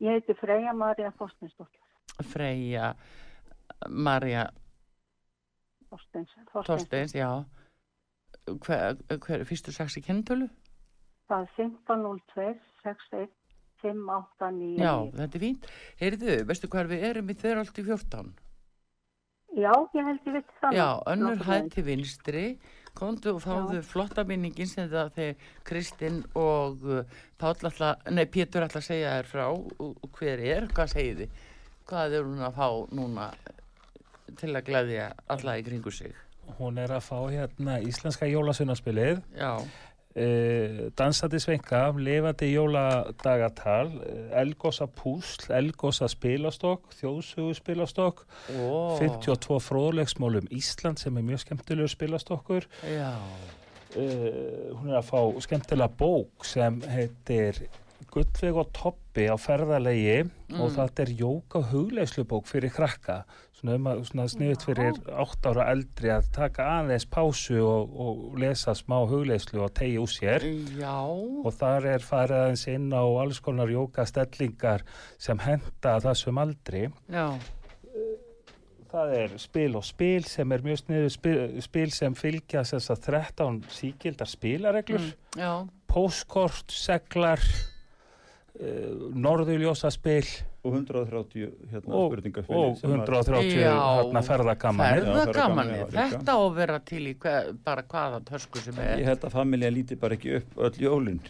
F: Ég heiti Freyja Marja Þorsteinsdóttir.
A: Freyja Marja
F: Þorsteins. Þorsteins.
A: Já hver, hver fyrstu sex í kennitölu?
F: Það er 1502 61 589.
A: Já, þetta er fínt Heyrðu, veistu hvað við erum í þeirra allt í 14?
F: Já, ég held ég veit það.
A: Já, önnur
F: veginn.
A: til vinstri, komdu og fáðu flotta minningin sem það þegar Kristinn og uh, Páll alltaf, nei, Pétur alltaf segja þér frá hver er, hvað segir þið? Hvað er hún að fá núna til að glæðja alla í kringu sig?
C: Hún er að fá hérna íslenska jólasunarspilið, eh, dansandi svenka, lifandi jóladagatal, eh, elgosa púsl, elgosa spilastokk, þjóðsugu spilastokk,
A: ó,
C: 52 fróðlegsmálum Ísland sem er mjög skemmtilegur spilastokkur.
A: já,
C: Uh, hún er að fá skemmtilega bók sem heitir Gullveg og Toppi á ferðalegi
A: Mm.
C: og þetta er jóka og hugleiðslubók fyrir krakka. Svona, um svona sniðut fyrir 8 ára eldri að taka aðeins pásu og, og lesa smá hugleiðslu og tegja úr sér.
A: Já,
C: og þar er farið aðeins inn á alls konar jóka stellingar sem henda þessum aldri.
A: Já,
C: það er spil og spil sem er mjög sniðu spil, spil sem fylgja þess að 13 síkildar spilareglur.
A: Mm, já,
C: póskort, seglar uh, norðuljósaspil
B: og 130 hérna,
C: og, og 130
A: Já.
C: hérna, ferðagamanir
B: líka.
A: þetta á að vera til í hver, bara hvaða törsku sem er.
B: Ég held að familja líti bara ekki upp öll jólinn.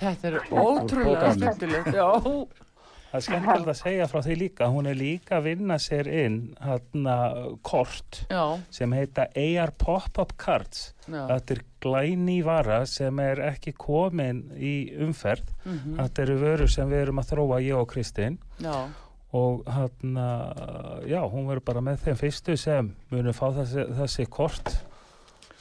A: Þetta er ótrúlega skemmtilegt, já.
C: Það er skemmtilegt að segja frá því líka. Hún er líka að vinna sér inn hérna kort
A: Já,
C: sem heita AR Pop-Up Cards.
A: Já.
C: þetta er glæni vara sem er ekki komin í umferð.
A: Mhm,
C: þetta eru vörur sem við erum að þróa ég og Kristinn
A: Já,
C: og hérna, já, hún verður bara með þeim fyrstu sem munum fá þessi, þessi kort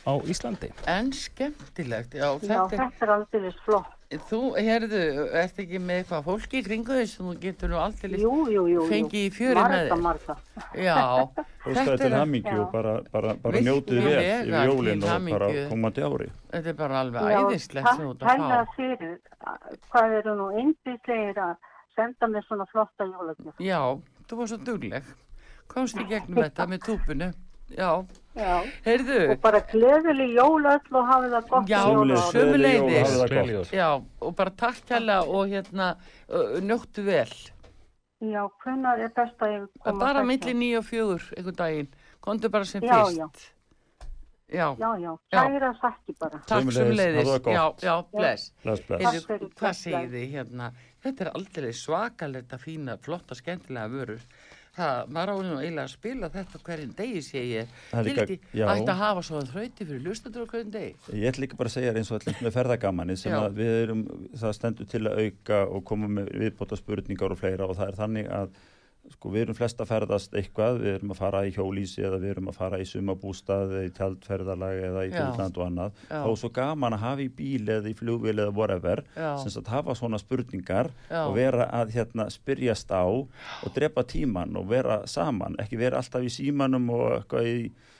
C: á Íslandi.
A: en skemmtilegt, já,
F: Já,
A: þetta er,
F: þetta er aldrei flott.
A: Þú, herðu, ert ekki með eitthvað fólki í kringu þess sem þú getur nú aldrei
F: Jú, jú, jú. jú.
A: fengið í fjörið með
F: Marga,
A: þér?
F: marga.
A: Já, *laughs*
B: Óskaði til
A: er-
B: hamingju
F: Já.
B: og bara, bara, bara njótið vel yfir jólinn og bara komandi ári.
A: þetta er bara alveg
F: Já,
A: æðislegt sem þú ert að fá.
F: fyrir. Hvað eru nú einbýtlegir að senda mér svona flotta jólagjöf.
A: Já, þú var svo dugleg. Komst í gegnum þetta með túpunu. Já,
F: Já.
A: heyrðu,
F: Og bara gleðileg jólöll og hafið það gott.
B: Sömuleiðis,
A: og bara takk hella og hérna, njóttu vel.
F: Já, hvenær er best að ég koma
A: Bara
F: seinna?
A: milli nýju og fjögur einhvern daginn. Kontu bara sem
F: Já,
A: fyrst.
F: já.
A: Já,
F: Já, kæra þakki bara.
A: takk
B: Sömuleiðis.
A: Já, já, bless.
B: Bless, bless.
F: Takk
A: Heyrðu, hvað segir þið hérna? Þetta er aldrei svakalegt að fína, flotta, skemmtilega vörur. Það, maður á nú eiginlega að spila þetta hverjum degi, sé ég. Hildi, ætti að hafa svo þrauti fyrir lustendur á hverjum degi.
B: Ég ætla líka bara að segja eins og allir með ferðagamanni sem
A: Já.
B: að við erum, það stendur til að auka og koma með viðbóta spurningar og fleira og það er þannig að sko við erum flest að ferðast eitthvað, við erum að fara í hjólísi eða við erum að fara í sumabústað eða í tjaldferðalag eða í
A: Já.
B: fjöldland og annað.
A: Já.
B: Þá er svo gaman að hafa í bíl eða í flugvél eða whatever, sem sagt hafa svona spurningar
A: Já.
B: og vera að hérna spyrjast á og drepa tíman og vera saman, ekki vera alltaf í símanum og eitthvað í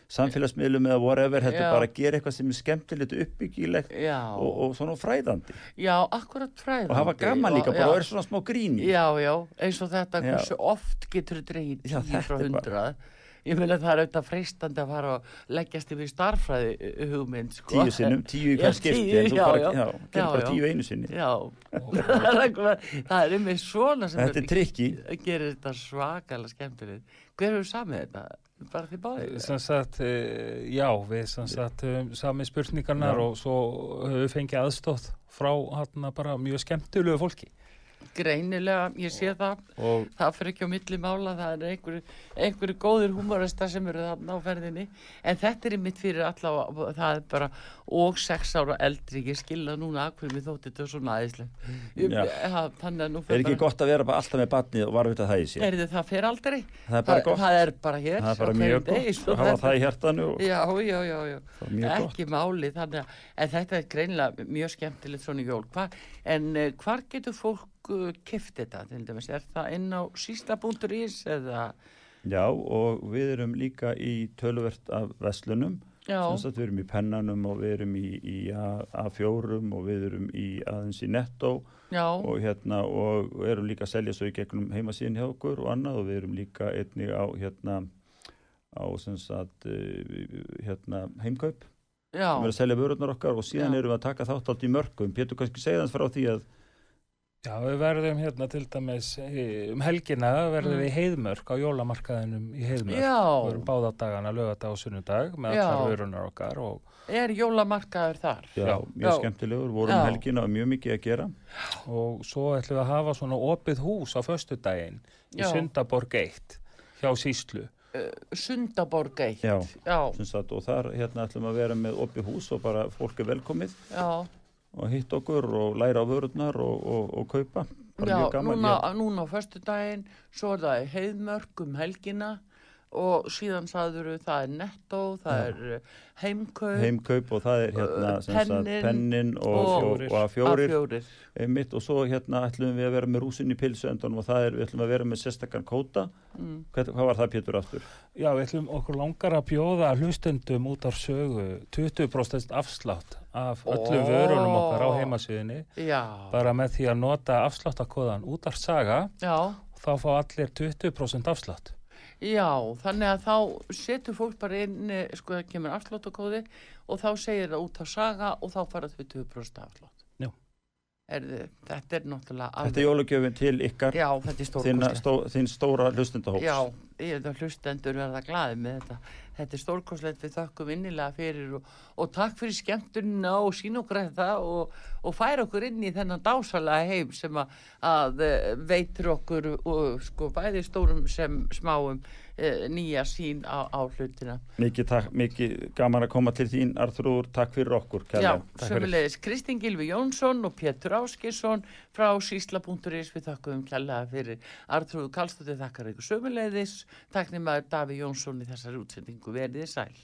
B: samfélagsmiðlum eða whatever, heldur
A: Já.
B: bara að gera eitthvað sem er skemmtilegt uppbyggilegt og, og svona fræðandi
A: já, akkurat fræðandi.
B: og hafa gaman líka, bara er svona smá grín í.
A: Já, já, eins og þetta, hversu oft getur
B: þetta
A: frá
B: er bara-
A: hundrað. Ég meina það er auðvitað freistandi að fara og leggjast yfir starffræði uh, hugmynd, sko.
B: tíu sinnum, tíu í *laughs*
A: Já,
B: hvern skipti en þú bara,
A: já.
B: já,
A: Já,
B: gerir bara tíu einu sinni
A: Já, *laughs* það er er einmitt svona sem
B: þetta er trikki
A: gerir þetta svakalega skemmtilegt. Hver hefur samið þetta? Bara því báðið?
C: Sem sagt, eh, já, við höfum sami spurningarnar
B: Já.
C: og svo höfum við fengið aðstóð frá hérna bara mjög skemmtilegu fólki.
A: Greinilega, ég sé það.
B: og
A: Það fyrir ekki á milli mála, það er einhverju, einhverju góðir húmorista sem eru þarna á ferðinni. En þetta er mitt fyrir alla, það er bara, og sex ára eldri, ég skilða núna að hverju mér þótti þetta svona aðeinslega.
B: Já.
A: Þannig að nú
B: er ekki gott að vera bara alltaf með batnið og varvita það í sér
A: Er það fer aldrei?
B: það er bara gott,
A: Það er bara hér.
B: það er bara
A: hverjum
B: mjög gott
A: svo
B: að hafa
A: þetta-
B: það í hjartanu og
A: Já, já, já, já.
B: það mjög gott
A: Ekki máli, þannig að, en þetta er greinilega mjög skemmtilegt svona í jól. Hva, en uh, hvar getur fólk kift þetta, til dæmis? Er það inn á sísla.is eða,
B: já og við erum líka í töluvert af veslunum við erum í pennanum og við erum í, í A- A4 og við erum í aðeins í netto.
A: Já,
B: og hérna og erum líka að selja svo í gegnum heimasíðin hjá okkur og annað og við erum líka einnig á hérna á sagt uh, hérna heimkaup.
A: Já,
B: við erum að selja vörurnar okkar og síðan
A: Já.
B: erum við að taka þátt átt í mörgum Pétur kannski segja þess frá því að
C: Já, við verðum hérna til dæmis eh, um helgina verðum
A: Mm.
C: við í heiðmörk á jólamarkaðinum í heiðmörk. Við
A: já,
C: erum báða dagana, lögadag og sunnudag með
A: Já.
C: allar vörunar okkar og,
A: er jólamarkaður þar?
B: já,
C: Já.
B: mjög
A: Já.
B: skemmtilegur, vorum
A: Já.
B: um helgina og mjög mikið að gera
C: og svo ætlum við að hafa svona opið hús á föstudaginn í
A: Já.
C: Sundaborg 1 hjá Síslu.
A: Uh, Sundaborg 1.
B: Já.
A: já,
B: og þar hérna ætlum að vera með opið hús og bara fólk er velkomið
A: já.
B: Og hitt okkur og læra á vörurnar og, og, og kaupa.
A: Já, núna, núna á föstudaginn, svo er það heiðmörk um helgina og síðan sagður það er netto, það
B: Já.
A: er uh, heimkaup,
B: heimkaup og það er hérna sem sagt,
A: pennin
B: pennin og,
A: og-
B: og, og að fjórir
A: A4.
B: einmitt og svo hérna ætlum við að vera með rúsin í pilsuendunum og það er, við ætlum að vera með sérstakann kóta
A: Mm.
B: hvað, hvað var það Pétur aftur?
C: Já, við ætlum okkur langar að bjóða hlustendum út af sögu 20% afslátt af öllu
A: Ó.
C: vörunum okkar á heimasíðinni
A: Já,
C: bara með því að nota afsláttakóðan út af saga
A: já,
C: þá fá allir 20% afslátt.
A: Já, þannig að þá setur fólk bara inn, eh, sko það kemur afsláttakóði og þá segir það út á saga og þá fara þau 20% afslátt.
C: Já.
A: Erðu, þetta er náttúrulega
B: Þetta er jólagjöfin til ykkar
A: Já, er stórkostlegt.
B: stó, þinn stóra hlustendahóps
A: Já, ég er þetta hlustendur verða glaði með þetta. Þetta er stórkoslegt við þökkum innilega fyrir og, og takk fyrir skemmtunina og sín okkur þetta og, og færa okkur inn í þennan dásalega heim sem að, að eh, veitir okkur og sko bæði stórum sem smáum e, nýja sín á, á hlutina.
B: mikið, takk, mikið gaman að koma til þín Arþrúr, takk fyrir okkur
A: Já.
B: Takk fyrir.
A: sömulegis Kristín Gilvi Jónsson og Pétur Áskisson frá sísla.is við þakkum kjærlega fyrir Artrúðu Kallstóttir þakkar ykkur sömulegis, takk nema Daví Jónsson í þessari útsendingu verið þið sæl.